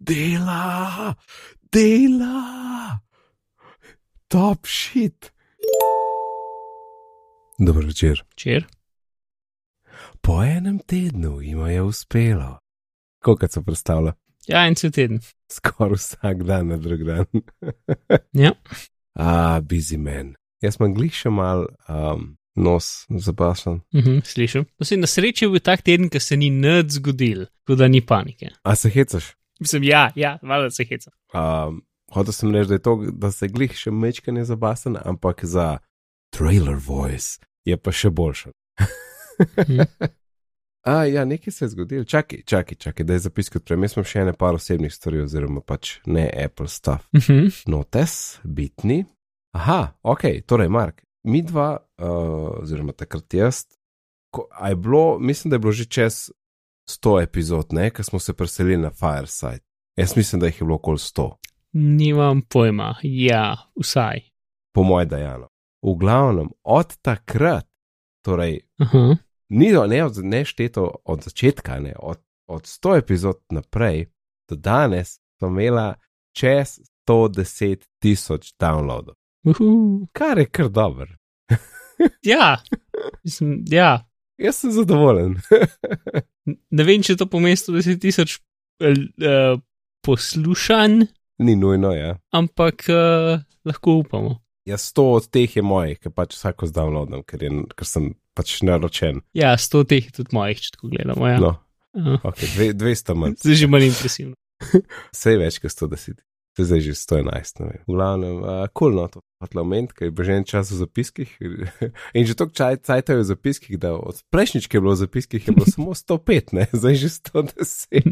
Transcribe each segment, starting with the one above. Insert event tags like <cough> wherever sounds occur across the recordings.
dela, dela, top shit. Dobro večer. Čer? Po enem tednu jima je uspelo. Koliko se predstavlja? Ja, en cel teden. Skoraj vsak dan na drug dan. <laughs> Ja. A, busy man. Jaz sem glih še mal um, nos zapašen. Mhm, slišim. Mislim, na srečo je bil tak teden, ko se ni nič zgodil, tako da ni panike. A se hecaš? Mislim, ja, ja, malo se heca. Um, Hotel sem reči, da to, da se glih še mečkanje zabasen, ampak za trailer voice je pa še boljše. Mhm. <laughs> A, ja, nekaj se je zgodilo. Čakaj, čakaj, čakaj, da je zapis kot prej. Mi smo še ene par osebnih stvari, oziroma pač ne Apple stuff. Mhm. Notes, bitni. Aha, ok, torej, Mark, mi dva, uh, oziroma takrat jaz, ko, je bilo, mislim, da je bilo že čez 100 epizod, ne, ko smo se preselili na Fireside. Jaz mislim, da jih je bilo okoli 100, Nimam pojma, ja, vsaj. po moje dejano. V glavnem, od takrat, torej, Aha. ni ne, od- ne šteto od začetka, ne, od, od 100 epizod naprej do danes, smo imela čez 110 tisoč downloadov, Uhu. kar je kar dobro. <laughs> Ja, mislim, ja. Jaz sem zadovoljen. <laughs> Ne vem, če to pomeni 110 tisoč uh, poslušanj, Ni nujno, ja. ampak uh, lahko upamo. Ja, sto od teh je mojih, ker pač vsako zdownloadam, ker, je, ker sem pač naročen. Ja, 100 teh je tudi mojih, če tako gledamo. Ja. No, Aha. ok, dve, 200 manj, Zdaj že manj impresivno. <laughs> vse je več kot 110. To je zdaj že 111, ne vem. V glavnem, uh, cool, no, to parlament, ker je že en čas v zapiskih. <laughs> In že toliko čaj, cajta je v zapiskih, da od prejšnjič, ki je bilo v zapiskih, je bilo <laughs> samo 105, ne, <laughs> zdaj že 110.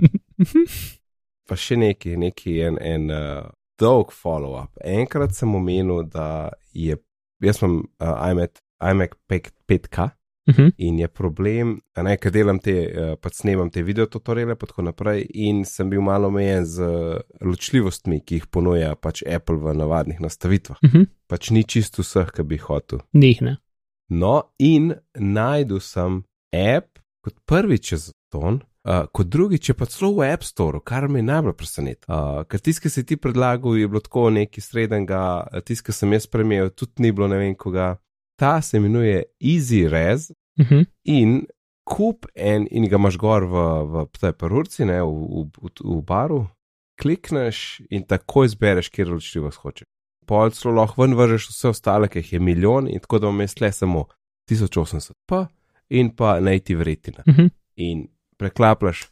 Pa še neki, neki en, en uh, dolg follow-up. Enkrat sem omenil, da je, jaz imam uh, iMac, iMac 5, 5K. Mhm. In je problem, ne, ker delam te, uh, pač snemam te videotutoriale, pa tako naprej, in sem bil malo omejen z uh, ločljivostmi, ki jih ponuja pač Apple v navadnih nastavitvah. Mhm. Pač ni čisto vseh, ki bi hotel. Njih ne. No, in najdu sem app kot prvi čez ton. Uh, kot drugi, če pa celo v App Store, kar me najbolj preseneti. Uh, ker tisti, ki si ti predlagal, je bilo tako nekaj srednjega, tisti, ki sem jaz premjel, tudi ni bilo ne vem koga. Ta se imenuje Easy Res Mhm. in kup en, in ga imaš gor v, v tej parurci, ne, v, v, v baru, klikneš in takoj izbereš, kjer ločljivost hočeš. Pol celo lahko ven vržeš vse ostale, ki jih je milijon, in tako da vmes le samo 1080p in pa native retina. Mhm. In preklaplaš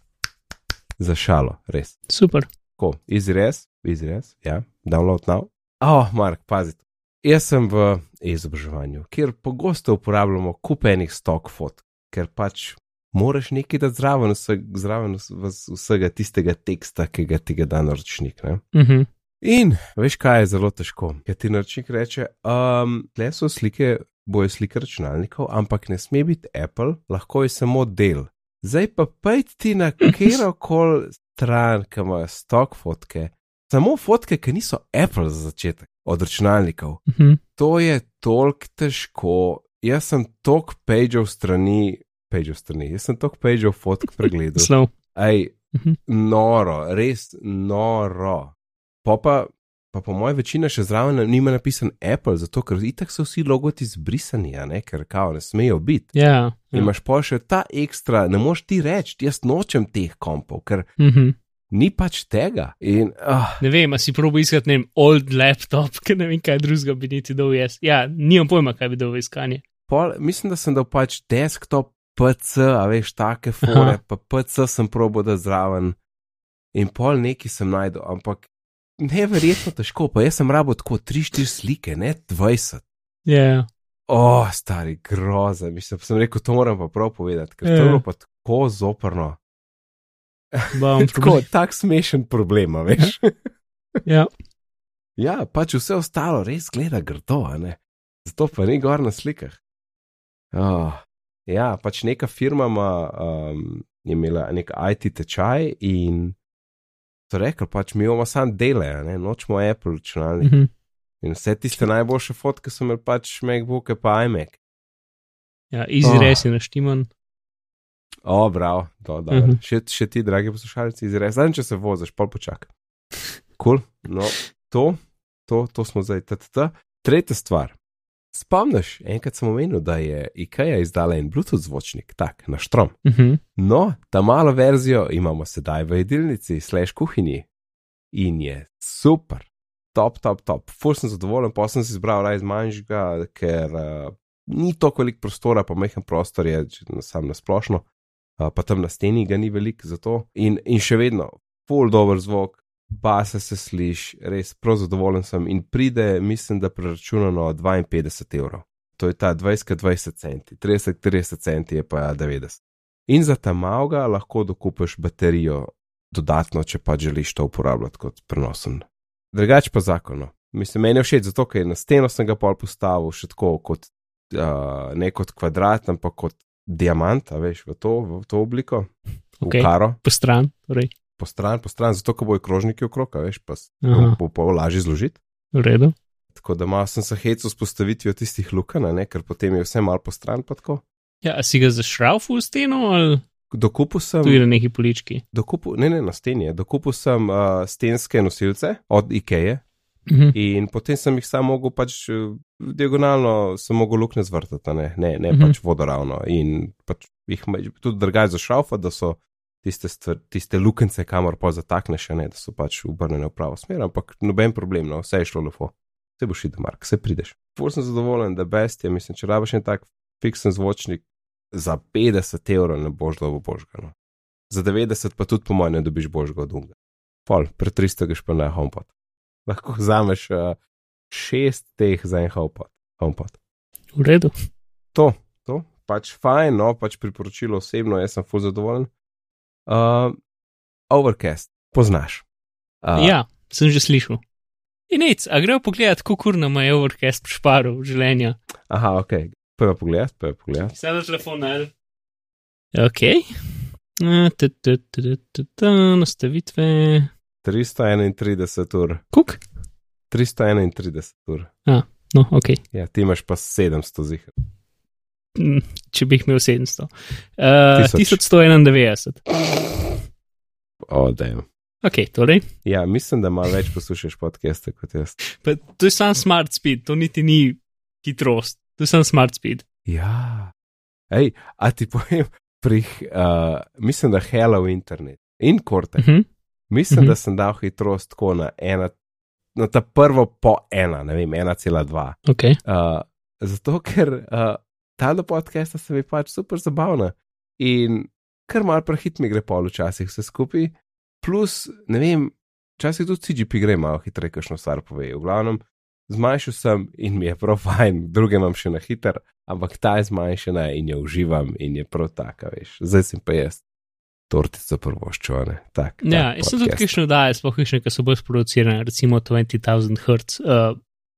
za šalo, res. Super. Tako, izrez, izrez, ja, download now. Oh, Mark, pazite. Jaz sem v izobraževanju, kjer pogosto uporabljamo kupenih stok fotk, ker pač moraš nekaj dati zraven, vse, zraven vs- vsega tistega teksta, ki ga ti ga da naročnik. Ne? Mhm. In veš, kaj je zelo težko. Ker ti naročnik reče, um, tle so slike, boje slike računalnikov, ampak ne sme biti Apple, lahko je samo del. Zdaj pa pejt ti na <laughs> kjer koli stran, ki ima stok fotke, samo fotke, ki niso Apple za začetek, od računalnikov. Mhm. To je toliko težko. Jaz sem toliko pageov strani, pageov strani, jaz sem toliko pageov fotk pregledal. <laughs> Slov. Ej, Mhm. noro, res noro. Pa pa, pa po mojem, večina še zraven nima napisan Apple, zato ker itak so vsi logoti zbrisani, ne, ker kao ne smejo biti. Ja. In ja. imaš pa še ta ekstra, ne moš ti reči, jaz nočem teh kompov, ker Mhm. Ni pač tega. In, ah, Ne vem, si probo iskati ne vem, old laptop, <laughs> ker ne vem, kaj drugega bi niti dal jaz. Ja, nimam pojma, kaj bi dal v iskanje. pol, mislim, da sem dal pač desktop, PC, a veš, take fore, Aha. pa PC sem probo da zraven. In pol neki sem najdel, ampak neverjetno težko, pa jaz sem rabo tako 3-4 slike, ne 20. Ja. O, oh, stari groza, mislim, sem rekel, to moram pa prav povedati, ker to Ja. je bilo pa tako zoprno. <laughs> Tako, tak smešen problem, veš. Ja. <laughs> ja, pač vse ostalo res gleda grdo, ne. Zato pa ni gor na slikah. Oh, ja, pač neka firma ima, um, je imela nek IT tečaj in so rekli, pač mi imamo sam dele, ne, nočemo Apple računalnik. Mhm. In vse tiste najboljše fotke so imeli pač MacBook, pa iMac. Ja, easy Oh. res je naštiman. O, bravo, do, dobro. Mhm. še, še ti, dragi poslušalci, izrez. Zdaj, če se voziš, pol počak. Kul, cool. no, to, to, to smo zdaj, ttt. Tretja stvar. Spomniš, enkrat sem omenil, da je IKEA izdala en Bluetooth zvočnik, tak, na štrom. Mhm. No, ta malo verzijo imamo sedaj v jedilnici, slash kuhinji. In je super, top, top, top. Ful sem zadovoljen, pa sem si izbral raj z manjšega, ker uh, ni toliko prostora, pa mehen prostor je na- sam na splošno, uh, pa tam na steni ga ni velik za to. In, in še vedno, ful dober zvok, base se sliši, res prav zadovoljen sem in pride, mislim, da preračunano 52 evrov. To je ta 20-20 centi, 30-30 centi je pa 90. In za ta malga lahko dokupiš baterijo dodatno, če pa želiš to uporabljati kot prenosen. Drugač pa zakono. Mislim, meni je všeč zato, ker na steno sem ga pol postavil še tako kot uh, ne kot kvadrat, ampak kot diamant, a veš, v to, v to obliko, Ok. v karo, Po stran, torej. po stran, po stran, zato, ker bojo krožniki okrog, veš, pa Aha. bo, bo lažje zložiti. V redu. Tako da malo sem se hecel s postavitvijo tistih luken, a ne, ker potem je vse malo po stran, pa tako. Ja, si ga zašral v steno ali Dokupil sem. tu je na neki polički? Dokupil, ne, ne, na steni je. Dokupil sem uh, stenske nosilce od IKEA Mhm. in potem sem jih samo mogel pač uh, diagonalno, sem mogel luknje zvrtati, ne, ne, ne Mhm. pač vodoravno. In pač jih tudi drugače za šraufa, da so tiste, stvar, tiste lukence, kamor pa zatakneš, ne, da so pač obrnjene v pravo smer, ampak noben problem, no, vse je šlo lepo. Se boš videl, Mark, se prideš. Ful sem zadovoljen, da best je, mislim, če rabiš en tak fiksen zvočnik, za 50 evrov ne boš dobil božga. No. Za 90 pa tudi po mojem ne dobiš božga od unga. Pol, pre 300 greš pa na HomePod. Lahko vzameš uh, šest teh za en HomePod. HomePod. V redu. To, to, pač fajn, no, pač priporočilo osebno, jaz sem full zadovoljen. Uh, Overcast, poznaš. Uh, Ja, sem že slišal. In nec, a grejo pogledat, kako nam je Overcast šparil življenja. Aha, ok, prva pogled, prva pogled. Sedaj na telefon najde. Ok. Uh, ta, ta, ta, ta, ta, ta, nastavitve. 331 ur, Kuk? 331 ur. No, ok. Ja, ti imaš pa 700 zih. Mm, Če bi jih imel 700. Uh, Tisoč. 1191. O, da je. Ok, torej. Ja, mislim, da malo več poslušaš podcaste kot jaz. Pa, to je sam smart speed, to niti ni hitrost, to je sam smart speed. Ja. Ej, a ti povem, pri, uh, mislim, da Hello Internet in Korte. Uh -huh. Mislim, Mhm. da sem dal hitrost tako na ena, na ta prvo po ena, ne vem, 1,2. Ok. Uh, zato, ker uh, ta do podcasta se mi pač super zabavna in kar mal prehit mi gre pol včasih vse skupaj, plus, ne vem, včasih tudi CGP gre malo hitreje, kakšno stvar pove. V glavnem, zmanjšal sem in mi je prav <laughs> fajn, druge imam še na hiter, ampak ta je zmanjšana in jo uživam in je prav taka, veš. Zdaj sem pa jaz tortico prvoščovane. Tak, Ja, jaz sem tudi kakšne daje, sploh kakšne, ki so bolj sproducirane, recimo 20.000 Hz uh,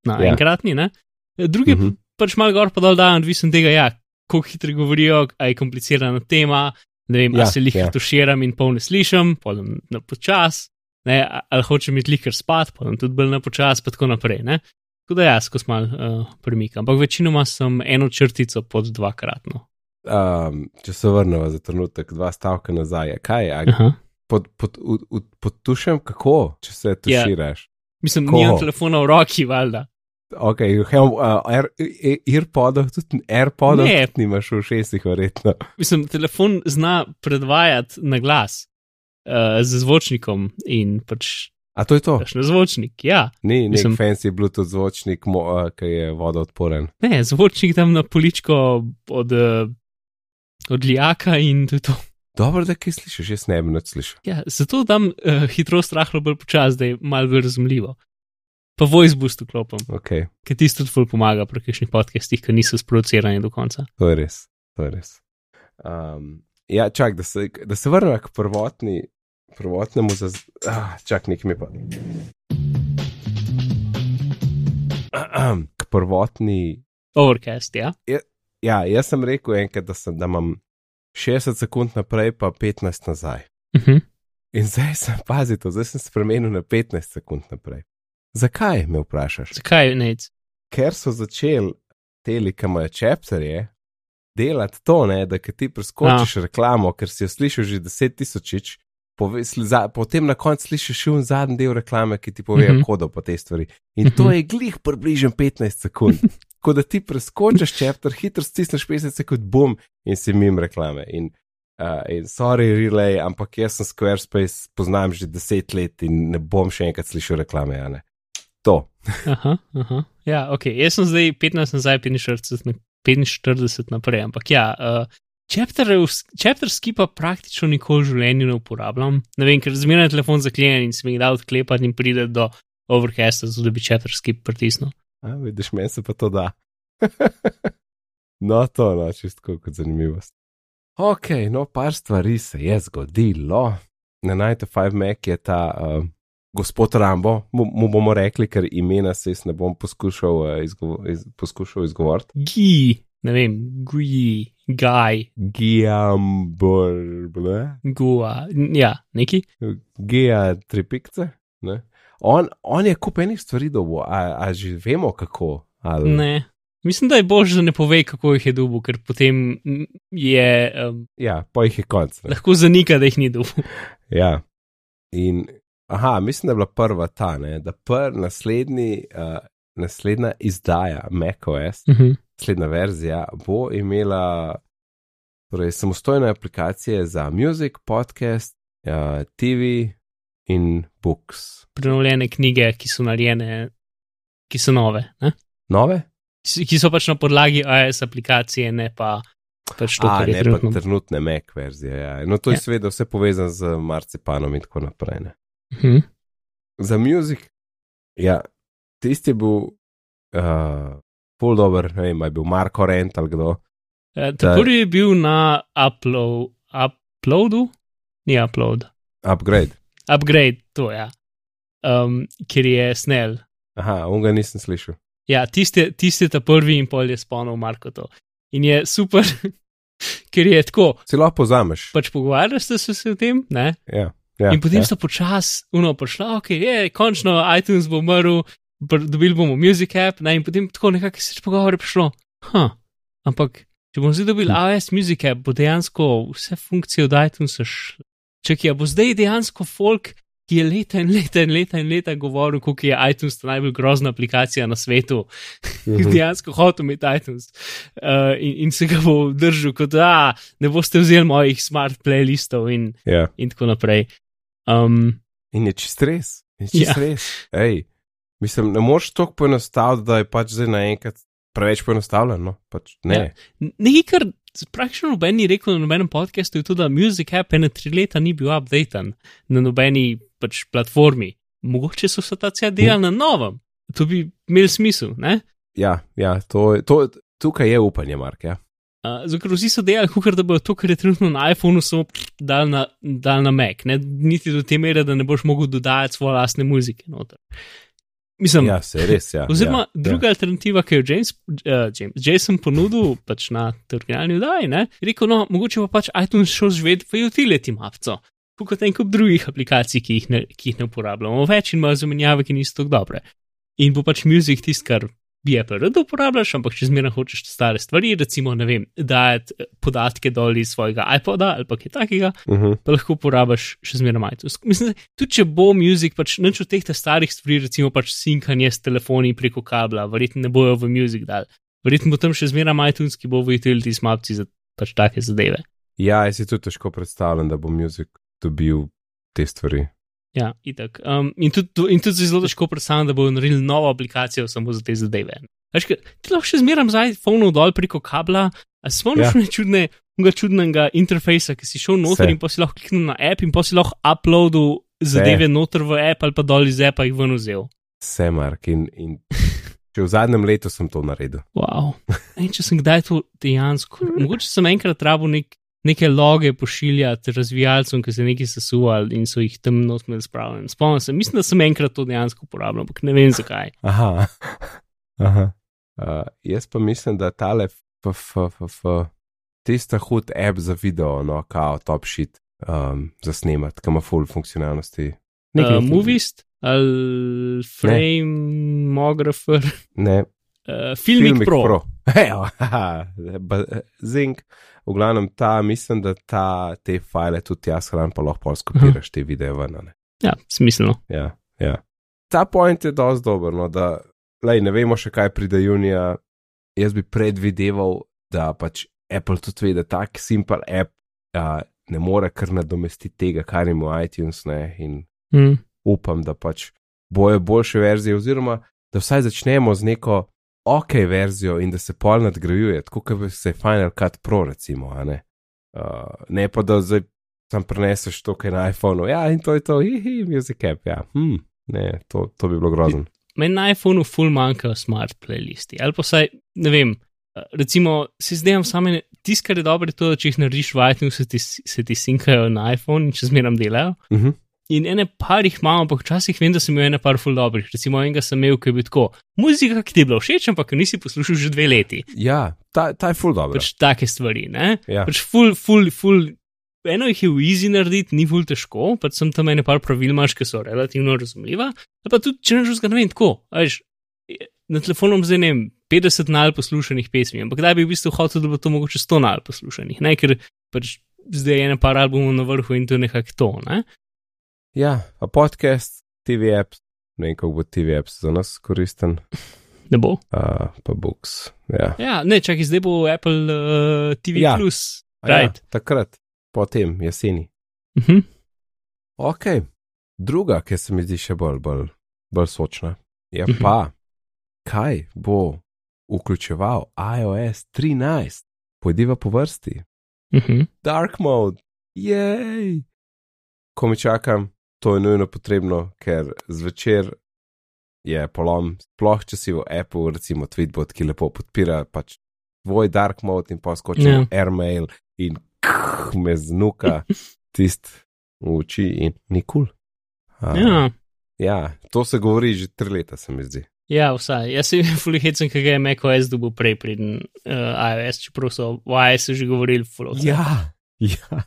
na Ja. enkratni, ne? Drugi uh Mhm. -huh. pač malo gor pa dol dajo, odvisen tega, ja, koliko hitro govorijo, a je komplicirana tema, ne vem, ja, a se jih ja. tuširam in pol ne slišim, potem na počas, ne, ali hočem iti likar spat, potem tudi bolj na počas, pa tako naprej, ne. Tako da jaz skozi mal uh, premikam, ampak večinoma sem eno črtico pod dvakratno. Um, če se vrnemo za trenutek, dva stavka nazaj, kaj je? Aha. Pod, pod, pod, pod, pod tušem, kako, če se Ja. tuširaš? Mislim, Ko? nimam telefona v roki, valjda. Ok, hem, uh, air, AirPodov, tudi AirPodov, Ne. tudi nimaš v šestih, verjetno. Mislim, telefon zna predvajati na glas uh, z zvočnikom in pač A to je to? daš na zvočnik. Ja, Ni nek Mislim- fancy Bluetooth zvočnik, mo, uh, ki je vodoodporen. ne, zvočnik tam na poličko od, uh, od lijaka in to je to. Dobro, da kaj slišiš, jaz ne bi nič slišal. Ja, zato dam uh, hitrost rahlo bolj počas, da je malo bolj razumljivo. Pa voice boost vklopim, Ok, ker tisto tudi ful pomaga pri kakšnih podcastih, ki niso sproducirani do konca. to je res. To je res. Um, ja, čak, da se, da se vrnemo k prvotni, prvotnemu za. Ah, čak, nekaj mi pa. K prvotni Overcast, ja. Ja, jaz sem rekel enkrat, da, sem, da imam 60 sekund naprej, pa 15 nazaj. Uh -huh. In zdaj sem pazil, zdaj sem spremenil na 15 sekund naprej. Zakaj me vprašaš? Zakaj ne? Ker so začeli teli, ki imajo čepterje, delati to, ne, da ti preskočiš reklamo, ker si jo slišal že deset tisočič, pove- za- potem na koncu slišiš še un zadnji del reklame, ki ti pove Mhm. kodo po tej stvari. In to Mhm. je glih približno 15 sekund. <laughs> Ko da ti preskočiš čepter, hitro stisneš 50 sekund, bum, in si mim reklame. In, uh, in sorry, relay, ampak jaz sem Squarespace, poznam že 10 let in ne bom še enkrat slišal reklame, ja. To. Aha, aha. Ja, ok, jaz sem zdaj 15 nazaj, 45, na- 45 naprej, ampak ja. Uh, Chapter, chapter skipa praktično nikoli v življenju ne uporabljam. Ne vem, ker zmeraj je telefon zaklenjen in se mi da odklepati in pride do overcasta, zato da bi chapter skip pritisnil. A, vidiš, meni se pa to da. <laughs> no, to je no, čisto kot zanimivost. Ok, no, par stvari se je zgodilo. Na Night of Five Mac je ta uh, gospod Rambo, mu, mu bomo rekli, ker imena se jaz ne bom poskušal, uh, izgovo, iz, poskušal izgovoriti. Gi, ne vem, gui, gaj, Giambor, gua, ja, neki. Gea tri pikce. ne. On, on je kup enih stvari dobo, a, a že vemo kako. Ali... Ne. Mislim, da je bož, da ne pove, kako jih je dubu, ker potem je um, Ja, pa jih je konc. ne. lahko zanika, da jih ni dubu. <laughs> Ja. In, aha, mislim, da je bila prva ta, ne, da pr, naslednji, uh, naslednja izdaja macOS, Mhm. Naslednja verzija, bo imela torej, samostojne aplikacije za music, podcast, uh, TV in books. Prenovljene knjige, ki so narejene, ki so nove, ne? Nove? Ki so pač na podlagi iOS aplikacije, ne pa pač to, A, je ne pa trenutno. trenutne Mac verzije. Ja. No, to je Ja. seveda vse povezano z marcipanom in tako naprej. Ne. Mhm. Za music, ja, tisti je bil uh, full dober, ne vem, je bil Marko Rent ali kdo. Eh, Da- Ta prvi je bil na upload, uploadu, ni upload, Upgrade. upgrade, to. Ja. Um, ker je snel. Aha, on ga nisem slišal. Ja, tisti tisti je ta prvi in pol je spomnil Marko to. In je super, <laughs> ker je tako, lahko pozameš. pač pogovarjaš se s tem, ne? Ja, ja, in potem ja. sta počasi, uno, prišla, ok, je, končno iTunes bo umrl, dobili bomo Music App, ne, in potem tako nekako se je pogovor prišlo. Ha, ampak, če bomo zdaj dobili Hm. iOS Music App, bo dejansko vse funkcije od iTunesa šle. Čakaj, a bo zdaj dejansko folk, ki je leta in leta in leta in leta govoril, kako je iTunes najbolj grozna aplikacija na svetu, Mhm. <laughs> dejansko hotel imeti iTunes uh, in, in se ga bo držal, kot da ne boste vzeli mojih smart playlistov in, ja. in tako naprej. Um, In je čist res. Je čist Ja. res. Ej, mislim, ne moreš tako poenostaviti, da je pač zdaj naenkrat preveč poenostavljeno. Pač, ne. Ja. Nekaj, kar praktično noben ni rekel na nobenem podkastu, je to, da Music App ene tri leta ni bil updaten na nobeni pač platformi. Mogoče so se ta cel delali na novem. To bi imel smisel, ne? Ja, ja to, to, tukaj je upanje, Mark. Ja. Uh, Zato, ker vsi so delali, kukar, da bodo to, kar je trenutno na iPhonu, samo dal na, dal na Mac, ne? niti do te mere, da ne boš mogel dodajati svoje lastne muzike. Noter. Mislim, ja, se res. Ja, Oziroma, ja, druga ja. alternativa, ki jo je James, uh, James, Jason ponudil pač na tej originalni vdaji, je rekel, no, mogoče pa pač iTunes šel živeti v utility mapco. Kot en kup drugih aplikacij, ki jih, ne, ki jih ne uporabljamo, več in imajo zamenjave, ki niso tako dobre. In bo pač Music tisto, kar bi Apple rado uporabljaš, ampak če zmeraj hočeš stare stvari, recimo, ne vem, dajati eh, podatke dol iz svojega iPoda ali kaj takega, Uh -huh. pa lahko uporabiš še zmeraj iTunes. Mislim, da tudi če bo Music, pač nič od teh ta starih stvari, recimo pač sinkanje s telefoni preko kabla, verjetno ne bojo v Music dal. Verjetno bo tam še zmeraj iTunes, ki bo v utility smapci za pač take zadeve. ja, jaz si tudi težko predstavljam, da bo Music dobil te stvari. Ja, itak. Um, in tudi, in tudi zelo težko predstavljam, da bodo naredili novo aplikacijo samo za te zadeve. Veš, ti lahko še zmeraj z iPhone dol preko kabla, a spomniš Ja. čudne, čudnega interfejsa, ki si šel noter Se. in pa si lahko kliknil na app in pa si lahko uploadil zadeve noter v app ali pa dol iz appa jih ven vzel. Vse, Mark. In, in <laughs> če v zadnjem letu sem to naredil. Wow. In če sem kdaj to dejansko, mogoče sem enkrat rabo nek, neke loge pošiljati razvijalcem, ki so nekaj sesuvali in so jih tam notmel spravljeni. Spomnim se, mislim, da sem enkrat to dejansko uporabljal, ampak ne vem zakaj. Aha. <laughs> Aha. Uh, jaz pa mislim, da tale FFF, tista hud app za video, no, kao top shit um, za snemati, kam ima full funkcionalnosti. Uh, Movist ali Frameographer, Ne, uh, Filmic, Filmic Pro. Pro. <laughs> Ejo, haha, Zink, v glavnem ta, mislim, da ta, te file tudi jaz hran, pa lahko skopiraš te videe ven. ne. Ja, smiselno. Ja, ja. Ta point je dosti dober, no, da lej, ne vemo še kaj pride junija. Jaz bi predvideval, da pač Apple tudi ve, da tak simpel app a, ne more kar nadomestiti tega, kar ima iTunes, ne, in Mm. upam, da pač bojo boljše verzije, oziroma da vsaj začnemo z neko ok verzijo in da se pol nadgrajuje, tako kot se Final Cut Pro, recimo. Ne? Uh, ne pa da zdaj sam preneseš to, kar je na iPhonu. Ja, in to je to, hihi, Music App. Ja. Hm, ne, to, to bi bilo grozno. Meni na iPhonu ful manjkajo smart playlisti. Ali pa saj, ne vem, eh, recimo, si zdaj same, tisto, kar je dobro, je to, da če jih narediš v iTunes, se ti, se ti sinkajo na iPhone in če zmeram delajo. Uh -huh. In ene par jih imam, ampak včasih vem, da sem imel ene par ful dobrih. Recimo enega sem imel, ki je bil tako, muzika, ki ti je bila všeč, ampak nisi poslušal že dve leti. Ja, ta, ta je full dobro. Pač take stvari, ne? Ja. Pač ful, ful, ful. Eno jih je v easy narediti, ni ful težko, pač sem tam ene par pravil imaš, ki so relativno razumljiva. Ali pa tudi, če ne žužga, ne vem, tako. a Veš, na telefonu zdaj ne vem, 50 nal poslušanih pesmi, ampak kdaj bi v bistvu hotel, da bo to mogoče 100 nal poslušanih, ne? ker pač zdaj je ene par albumov na vrhu in to je nekako to, ne? Ja, a podcast, TV apps, ne vem, kako bo TV apps za nas koristen, <laughs> Ne bo. uh, pa books. Ja. Ja, ne, čakaj, zdaj bo Apple uh, TV Ja. Plus. Ja, takrat, potem jeseni. Uh -huh. Ok, druga, ki se mi zdi še bolj, bolj, bolj sočna, je Mhm. pa, kaj bo vključeval iOS 13, pojdiva po vrsti. Uh -huh. Dark mode, jej! Ko mi čakam, to je nujno potrebno, ker zvečer je polom, sploh če si v Apple, recimo Tweetbot, ki lepo podpira pač tvoj dark mode in pa skoči Ja. v airmail in kh, me znuka <laughs> tist v oči in nikul. Cool. Ja. ja, to se govori že tri leta, se mi zdi. Ja, vsaj. Jaz sem <laughs> fully hecen, ki ga je macOS dobil prej, preden uh, iOS, čeprav so o iOS že govorili fully. Ja, ja. <laughs>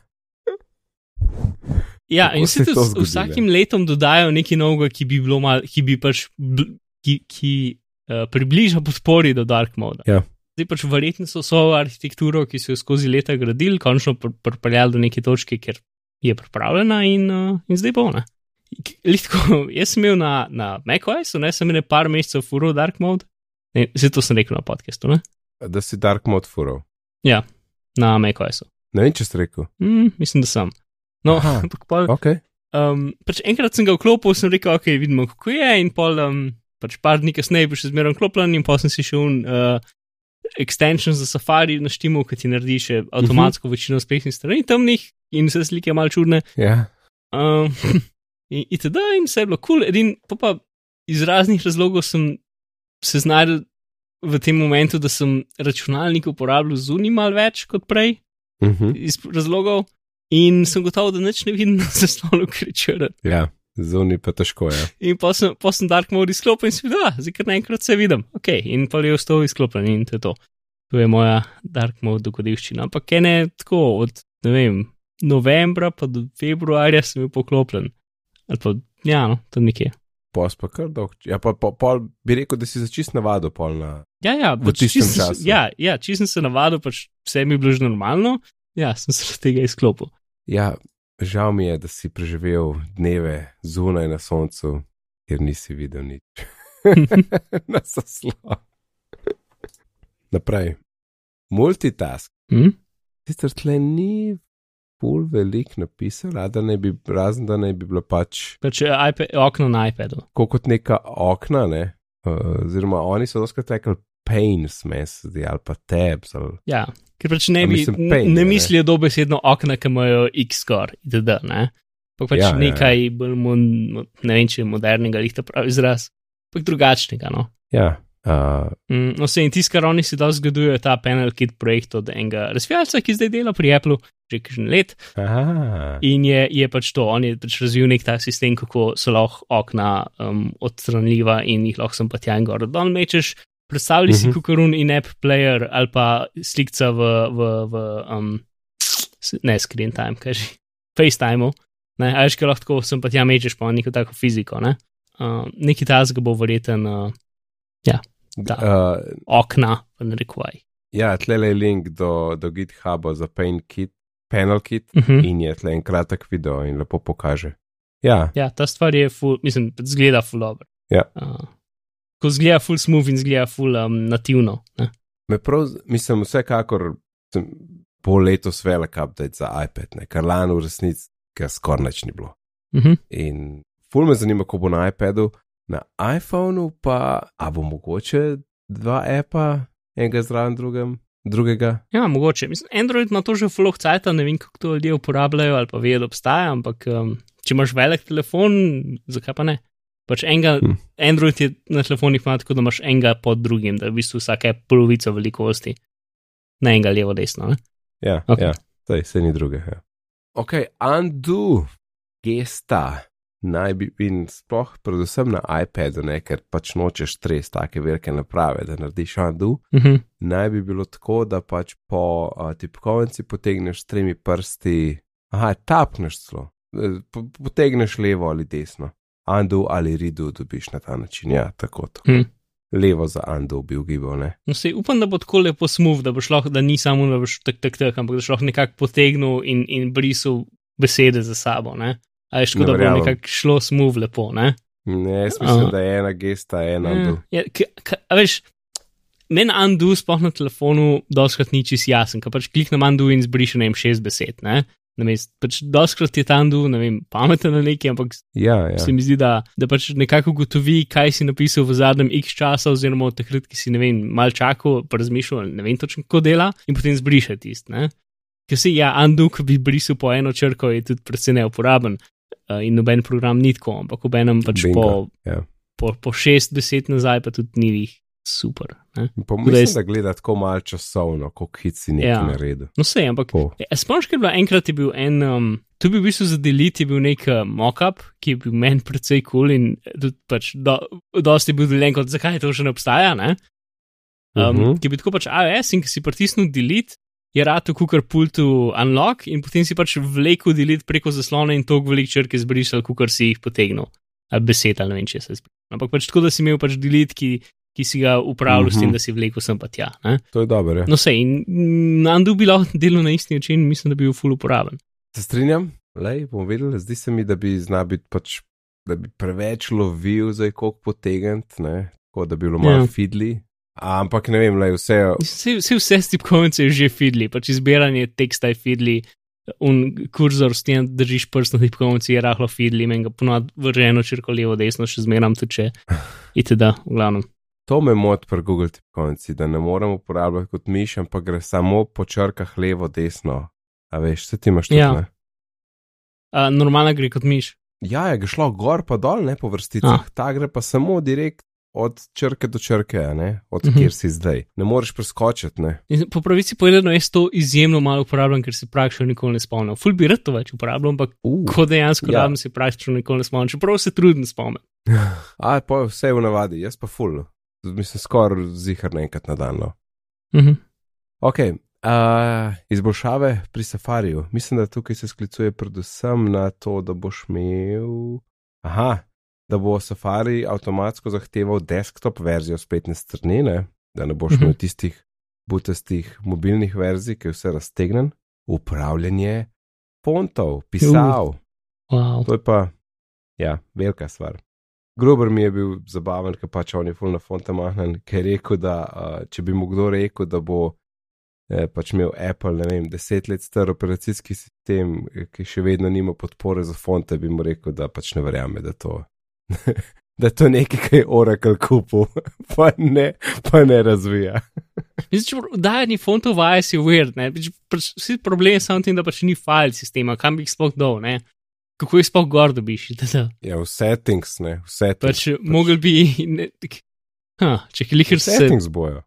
ja kako in se to z vsakim letom dodajo nekaj novega, ki bi bilo mal, ki bi pač, ki, ki uh, približa podpori do Dark Mode. Ja. Zdaj pač verjetno so svojo arhitekturo, ki so jo skozi leta gradili, končno pr pripeljali do neke točke, kjer je pripravljena in, uh, in zdaj bo ona. Litko, <laughs> jaz sem imel na, na macOS-u, ne sem imel par mesecev furo Dark Mode, ne, zdaj to sem rekel na podkastu, ne? Da si dark mode furov. Ja, na macOS-u. Ne vem, če si rekel. Mm, mislim, da sem. No, Aha. <laughs> ampak pol, Ok. um, pač enkrat sem ga vklopil, sem rekel, ok, vidimo, kako je, in pol, um, pač par dni kasneje bi še zmeraj vklopljen, in pol sem si šel uh, extension za Safari na štimu, ki ti naredi še avtomatsko uh -huh. večino spletnih strani temnih in vse slike mal čudne. Ja. Um, <laughs> in itd. in vse je bilo kul, cool. edin pa, pa iz raznih razlogov sem se znašel v tem momentu, da sem računalnik uporabljal zunaj mal več kot prej, Uh -huh. iz razlogov, in sem gotov, da nič ne vidim na zaslonu, črn. Ja, zunaj pa težko je. In pa sem, pa sem Dark Mode izklopil in si videl, da zdaj kar naenkrat se vidim. Ok, in pa je ostal izklopljen in to je to. To je moja Dark Mode dogodivščina. Ampak je ne tako, od ne vem, novembra pa do februarja sem bil poklopljen. Ali pa, ja, no, tam nekje. Pos pa kar dolg. Ja, pa, pa pol bi rekel, da si za čist navado pol na. Ja, ja, V pač tistem sem se- času. Ja, ja če sem se navadil, pač vse mi je bilo že normalno, ja, sem se tega izklopil. Ja, žal mi je, da si preživel dneve zunaj na soncu, ker nisi videl nič. <laughs> na zaslon. Naprej. Multitask. Hm? Sicer tle ni pol velik napisal, a da ne bi, razen da ne bi bilo pač Pač eh, iPad, okno na iPadu. kot neka okna, ne. Uh, oziroma, oni so doskrat rekli pains, mes, ali pa tabs. Ali, Ja, ker pač ne, bi, mislim, pain, ne ne? mislijo dobesedno okna, ki imajo X score, itd. Ne? Pa pač Ja, ja, ja, nekaj ja. bolj, mon, ne vem, če je modernega, ali ta pravi izraz, ampak drugačnega. No, ja, uh, mm, no se in tisto, kar oni si da zgodujejo, ta panel kit projekt od enega razvijalca, ki zdaj dela pri Apple že kakšen let aha, in je, je pač to, on je pač razvil nek ta sistem, kako so lahko okna um, odstranljiva in jih lahko sem pa tja in gor dol mečeš. Predstavljaj si Mhm. kukurun in app player ali pa slikca v, v, v um, ne screen time, kaj že, <laughs> FaceTime. Ne, a veš, kaj lahko sem pa tja mečeš, pa neko tako fiziko. Ne? Uh, neki tas ga bo verjeten, uh, ja, Da. Uh, okna, ne rekvaj. ja, tle je link do, do GitHuba za Paint Kit, Panel Kit Uh -huh. in je tle en kratek video in lepo pokaže. Ja, Ja, ta stvar je ful, mislim, zgleda ful dobro. Ja. Uh, ko zgleda ful smooth in zgleda ful um, nativno. Ne? me prav, mislim, vsekakor sem bo letos velik update za iPad, ne, kar lani v resnici ga skoraj nič ni bilo. Uh -huh. In ful me zanima, ko bo na iPadu, na iPhonu pa, a bo mogoče dva appa, enega zraven drugem, drugega. Ja, mogoče. Mislim, Android ima to že full cajt, ne vem, kako to ljudje uporabljajo ali pa vejo, da obstaja, ampak um, če imaš velik telefon, zakaj pa ne? Pač enega, Hm. hm. Android je na telefonih ima tako, da imaš enega pod drugim, da v bistvu vsake polovico velikosti, ne enega levo, desno. Ne? Ja, okay. ja, sej, sej ni druge. Ja. Ok, undo gesta naj bi in sploh predvsem na iPadu, ne, ker pač nočeš stres take velike naprave, da narediš undo. Uh -huh. Naj bi bilo tako, da pač po uh, tipkovnici potegneš s tremi prsti, aha, tapneš celo, po, potegneš levo ali desno. Undo ali redo dobiš na ta način, ja, tako to. Hm. Levo za undo bi ugibal, ne. No, sej, upam, da bo tako lepo smooth, da boš lahko, da ni samo, da boš tak, tak, tak, ampak da boš lahko nekako potegnil in, in brisal besede za sabo. Ne? A je škoda, da bo nekako šlo smooth lepo. Ne? Ne, jaz mislim, Aha. da je ena gesta, en undo. Ja, k, k, a veš, meni undo sploh na telefonu doskrat ni čist jasen, ker pač kliknem undo in zbrišem šest besed. Ne? Namest, pač doskrat je ta undo, ne vem, pameten na neki, ampak Ja, ja. Se mi zdi, da, da pač nekako gotovi, kaj si napisal v zadnjem x časa, oziroma od takrat, ki si ne vem, mal čakal, pa razmišljal, ne vem točno, kako dela, in potem zbriše tisti. ne. Ker si ja, undo, ki bi brisal po eno črko, je tudi predvsej neuporaben uh, in noben program ni tako, ampak ob enem pač Bingo, po, ja. po, po šest besed nazaj, pa tudi ni jih super. Pa da jaz- da gleda tako malo časovno, koliko hit si nekaj Ja. naredil. No, sej, ampak Po. Ja, Spomniš, kaj je bilo enkrat, je bil en, um, tu bi v bistvu za deliti bil nek uh, mock-up, ki je bil meni precej kul cool in tudi pač do, dosti bil delen kot zakaj to še ne obstaja, ne? Um, uh Mhm. -huh. Ki bi tako pač iOS in ki si pritisnil delete, je rado kukar pultu unlock in potem si pač vlekel delete preko zaslona in tok velik črke zbrisal, kukar si jih potegnil. Besed ali ne vem, če se zbrisal. Ampak pač tako, da si imel pač delete, ki, ki si ga upravljal uh -huh. s tem, Mhm. da si vlekel sem pa tja. Ne? To je dobro. Ja. No, sej, in Nandu bi lahko delal na isti način, mislim, da bi bil full uporaben. Se strinjam, lej, bom videl, zdi se mi, da bi znal biti pač, da bi preveč lovil za koliko potegnit, ne, tako da bi bilo malo Ja. fidli. Ampak ne vem, lej, vse, Vse, vse, vse stipkovnice je že fidli, pač izbiranje teksta je fidli, un kurzor s tem držiš prst na tipkovnici je rahlo fidli, meni ga ponovadi vrženo črko levo, desno, še zmeram tuče. <laughs> Itd. v glavnem. To me moti pri Google tipkovnici, da ne morem uporabljati kot miš, ampak gre samo po črkah levo, desno. A veš, se ti imaš tudi, Ja. ne? Uh, normalno gre kot miš. Ja, je šlo gor pa dol, ne po vrsticah, A. ta gre pa samo direkt od črke do črke, ne, od Mhm. kjer si zdaj. Ne moreš preskočiti, ne. In po pravici povedano, jaz to izjemno malo uporabljam, ker se praktično nikoli ne spomnim. Ful bi rad to več uporabljal, ampak Uh. ko dejansko Ja. rabim, se praktično nikoli ne spomnim, čeprav se trudim spomniti. <laughs> A, pa vse v navadi, jaz pa full. Mislim, skoraj zihar enkrat na dan. No. Mhm. Ok, uh, izboljšave pri safariju. Mislim, da tukaj se sklicuje predvsem na to, da boš imel. Aha, da bo safari avtomatsko zahteval desktop verzijo spletne strani, ne? da ne boš Mhm. imel tistih butastih mobilnih verzij, ki je vse raztegnen. Upravljanje fontov, pisav. Wow. To je pa, ja, velika stvar. Grober mi je bil zabaven, ker pač on je full na fonta mahnen, ker je rekel, da uh, če bi mu kdo rekel, da bo eh, pač imel Apple, ne vem, deset let star operacijski sistem, ki še vedno nima podpore za fonte, bi mu rekel, da pač ne verjame, da to. <laughs> Da je to nekaj, kar je Oracle kupil, <laughs> pa ne, pa ne razvija. <laughs> Mislim, dajanje fontov v IS je weird, ne? Pač, pač, vsi problem je samo tem, da pač ni file sistema, kam bi jih sploh dol, ne? Kako jih sploh gor dobiš, <laughs> itd. Ja, v settings, ne, v settings. Pač, pač mogel bi, <laughs> ne, tak, ha, če klikaš se, settings bojo.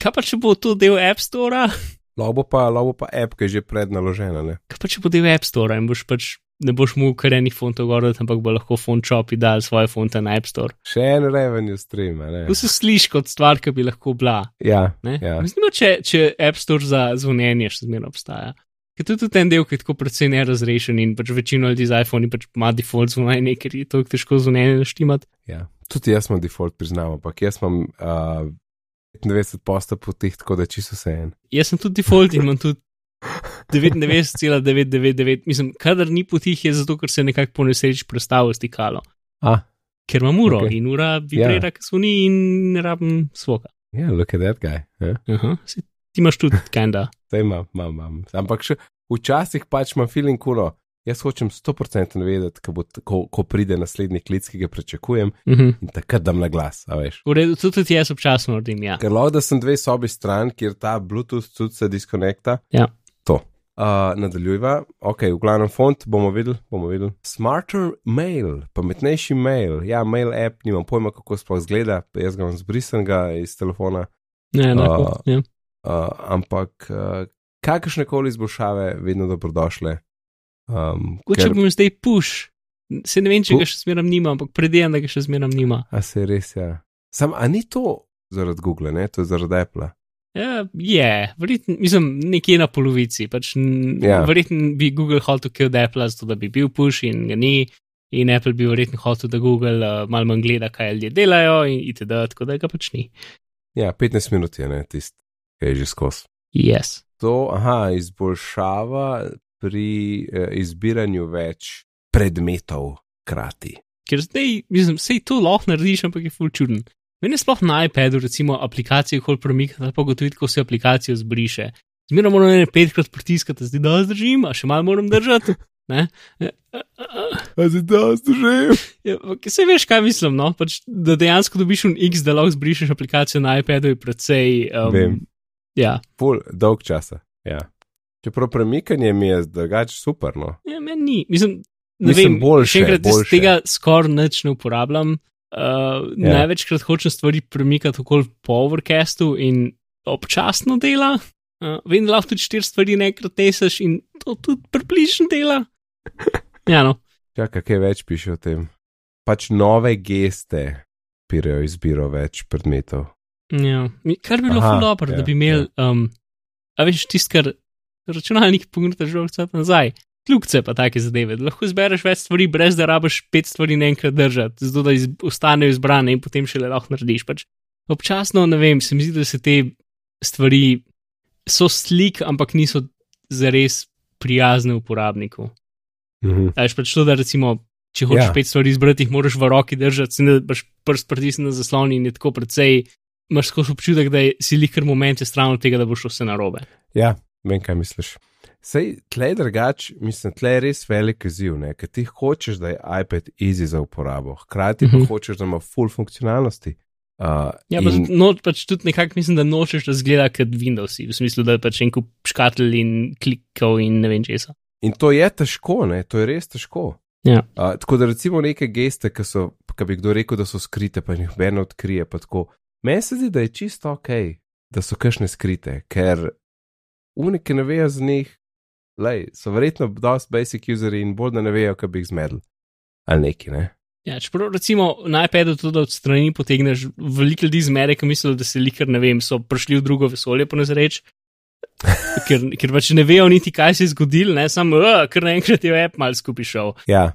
kaj pa če bo to del App Store, Lobo pa, lobo pa app, ki je že prednaložena, ne. kaj pa če bo del App Store in boš pač ne boš mogel karenih fontov gor, dati, ampak bo lahko font shopi dal svoje fonte na App Store. Še en revenue stream, ne. To se sliši kot stvar, ki bi lahko bila. Ja, Ne? ja. Mislim, če, če App Store za zvonjenje še zmerno obstaja. Ker to je tudi en del, ki je tako precej nerazrešen in pač večino ljudi z iPhone pač ima default zunaj, ker je to težko zunaj naštimati. Ja. Tudi jaz imam default, priznam, ampak jaz imam uh, 95 posta potih, tako da čisto vse en. Jaz sem tudi default in imam tudi 99,999, mislim, kadar ni potih, je zato, ker se nekako po nesreči prestavo stikalo. Ah, Ker imam uro Ok. in ura vibrira, yeah. ker so ni in ne rabim svoga. ja, yeah, look at that guy. Yeah. Aha, saj ti imaš tudi kenda. Zdaj <laughs> imam, imam, imam. Ampak še včasih pač imam feeling kulo. Jaz hočem 100% vedeti, ko, bo, ko, ko pride naslednji klic, ki ga pričakujem, Mhm. in takrat dam na glas. V redu, to tudi jaz občasno naredim, ja. Ker lahko da sem dve sobi stran, kjer ta Bluetooth tudi se diskonekta. Ja. To. Uh, nadaljujva, ok, v glavnem font bomo videli, bomo videli. Smarter mail, pametnejši mail. Ja, mail app, nimam pojma, kako sploh zgleda, jaz ga imam zbrisanega iz telefona. Ne, enako. A, ja. Uh, ampak uh, kakršne koli izboljšave, vedno dobrodošle. Um, Kot če ker- bom zdaj push, se ne vem, če Pu- ga še zmeram nima, ampak predvidevam, da ga še zmeram nima. A se res, ja. Sam, a ni to zaradi Google, ne, to je zaradi Apple. Ja, je, verjetno, mislim, nekje na polovici. Pač, Ja. Verjetno bi Google hotel kill Apple, zato da bi bil push in ga ni. In Apple bi verjetno hotel, da Google uh, malo manj gleda, kaj ljudje delajo, in itd., tako da ga pač ni. Ja, 15 minut je, ne, tisti, je že skozi. Yes. To, aha, izboljšava pri eh, izbiranju več predmetov krati. Ker zdaj, mislim, sej to lahko narediš, ampak je full čuden. Meni je sploh na iPadu, recimo, aplikacijo kol premikati, pa gotoviti, ko se aplikacijo zbriše. Zmerno moram ne petkrat pritiskati, zdaj da zdržim, a še malo moram držati. Ne? A se da zdržim? Ja, saj veš, kaj mislim, no? pač, da dejansko dobiš un X, da lahko zbrišeš aplikacijo na iPadu, je precej. Um, Vem. Ja, Pol, dolg časa. Ja. Čeprav premikanje mi je drugače super, no. ja meni ni. Mislim, ne Mislim, vem, boljše, še enkrat, boljše. tega skoraj nič ne uporabljam. Uh, Ja. ja. Največkrat hočem stvari premikati okoli po overcastu in občasno dela. Uh, vem, da lahko tudi štiri stvari naenkrat teseš in to tudi približno dela. Ja, no. Čakaj, kaj več piše o tem. Pač nove geste pirejo izbiro več predmetov. Ja. Kar bi bilo Aha, ful dobro, ja, da bi imeli, um, a veš, tisto, kar računalnik pognete že vse nazaj. Kljubce pa take zadeve, lahko izbereš več stvari, brez da rabiš pet stvari naenkrat držati, zato da iz, ostanejo izbrane in potem šele lahko narediš. Pač občasno, ne vem, se mi zdi, da se te stvari so slik, ampak niso zares prijazne uporabniku. Mhm. A veš pač to, da recimo, če hočeš Ja. ja. pet stvari izbrati, jih moraš v roki držati, se ne da boš prst pritisnil na zaslon in je tako precej. Imaš skozi občutek, da je si likar moment je stran od tega, da bo šlo vse narobe. Ja, vem, kaj misliš. Sej, tle je drugač, mislim, tle je res velik izziv, ker ti hočeš, da je iPad easy za uporabo, hkrati pa Mhm. hočeš, da ima full funkcionalnosti. Uh, Ja, pa, in, no, pač tudi nekako mislim, da nočeš, da zgleda kot Windows, v smislu, da je pač en kup škatel in klikov in ne vem česa. in to je težko, ne, to je res težko. Ja. Uh, tako da recimo neke geste, ki so, ki bi kdo rekel, da so skrite, pa jih noben odkrije, pa tako. Meni se zdi, da je čisto ok, da so kakšne skrite, ker unike ne vejo z njih, lej, so verjetno dosti basic useri in bolj da ne vejo, kaj bi jih zmedli. Ali neki, ne? Ja, čeprav recimo na iPadu to, da od strani potegneš, veliko ljudi zmere, ki mislijo, da se likar, ne vem, so prišli v drugo vesolje, po nezreč. Ker, ker pač ne vejo niti, kaj se je zgodilo, ne samo, uh, ker naenkrat je app mal skupaj šel. Ja,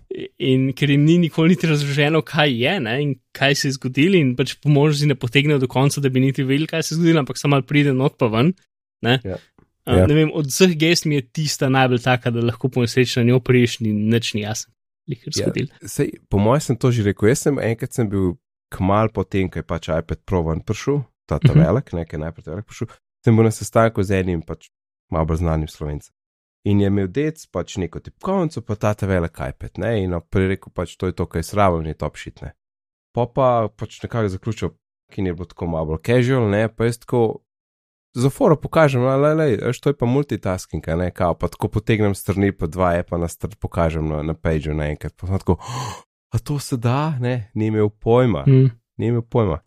In ker jim ni nikoli niti razloženo, kaj je ne, in kaj se je zgodilo, in pač po možnosti ne potegnejo do konca, da bi niti vedeli, kaj se je zgodilo, ampak samo pride not pa ven. Ne? Ja. Uh, Ja. ne vem, od vseh gest mi je tista najbolj taka, da lahko po nesreči na njo priješ in nič ni jasno. Ja, sej, po mojem sem to že rekel. Jaz sem enkrat sem bil kmal potem, ko je pač iPad Pro ven prišel, ta, ta Mhm. velik, nekaj najprej velik prišel. Sem bil na sestanku z enim pač malo bolj znanim slovencem. In je imel dec pač neko tipkovnico, pa ta ta velik iPad, ne, in prej rekel pač to je to, kar je sravo, ni top shit, ne. Pa pa pač nekako zaključil, ki je bilo tako malo bolj casual, ne, pa jaz tako. Za foro pokažem, le, le, veš, to je pa multitasking, ne, kao, pa tako potegnem strani, pa dva je pa na str pokažem na, na pageu naenkrat. Pa sem tako, "Oh, a to se da, ne, ni imel pojma, Mm. ni imel pojma.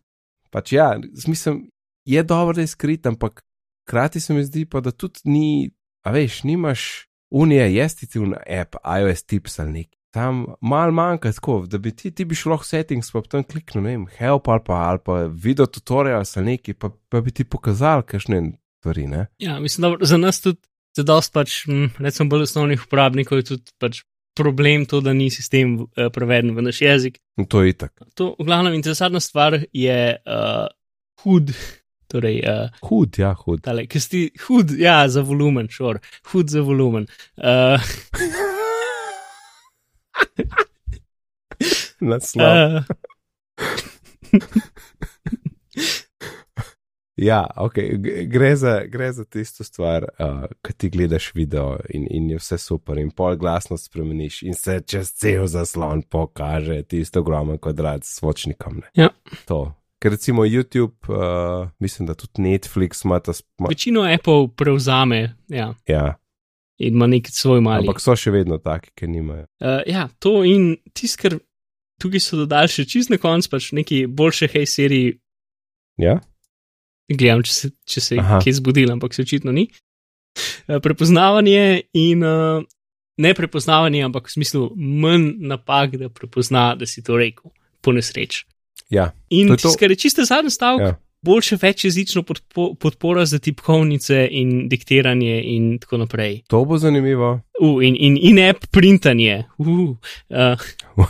Pač ja, mislim, je dobro, da je skrit, ampak hkrati se mi zdi pa, da tudi ni, a veš, nimaš unije, jestice v app, iOS tips ali nek. Tam mal manjka tako, da bi ti, ti bi šel lahko settings, pa tam kliknil, ne vem, help ali pa, ali pa video tutorial ali neki, pa, pa bi ti pokazal kakšne stvari, ne. Ja, mislim, da za nas tudi, za dost pač, hm, recimo, bolj osnovnih uporabnikov je tudi pač problem to, da ni sistem uh, preveden v naš jezik. No, to je itak. To, v glavnem, interesantna stvar je uh, hud. Torej, uh, Hud, ja, hud. tale, si hud, ja, za volumen, šor, hud za volumen. Uh, <laughs> Naslov. uh, <laughs> Ja, okay. gre, za, gre za tisto stvar, uh, ki ti gledaš video in, in je vse super, in pol glasnost spremeniš, in se čez cel zaslon pokaže tisto ogromen kvadrat s svočnikom. Ne. Ja. To. Ker recimo YouTube, uh, mislim, da tudi Netflix ima ta sp- večino Apple prevzame ja, ja, in ima nek svoj mali. ampak so še vedno taki, ki nimajo. Uh, ja, to in tisto, kar tukaj so dodali še čist na koncu, pač neki boljše hej seriji. Ja? Gledam, če se, če se Aha. kje zbudil, ampak se očitno ni. Uh, prepoznavanje in uh, ne prepoznavanje, ampak v smislu manj napak, da prepozna, da si to rekel, po nesreč. Ja, In tisto, kar je čisto zadnji stavek, ja. boljše večjezično podpo, podpora za tipkovnice in diktiranje in tako naprej. to bo zanimivo. Uh, in in in-app printanje. Uh, uh, <laughs>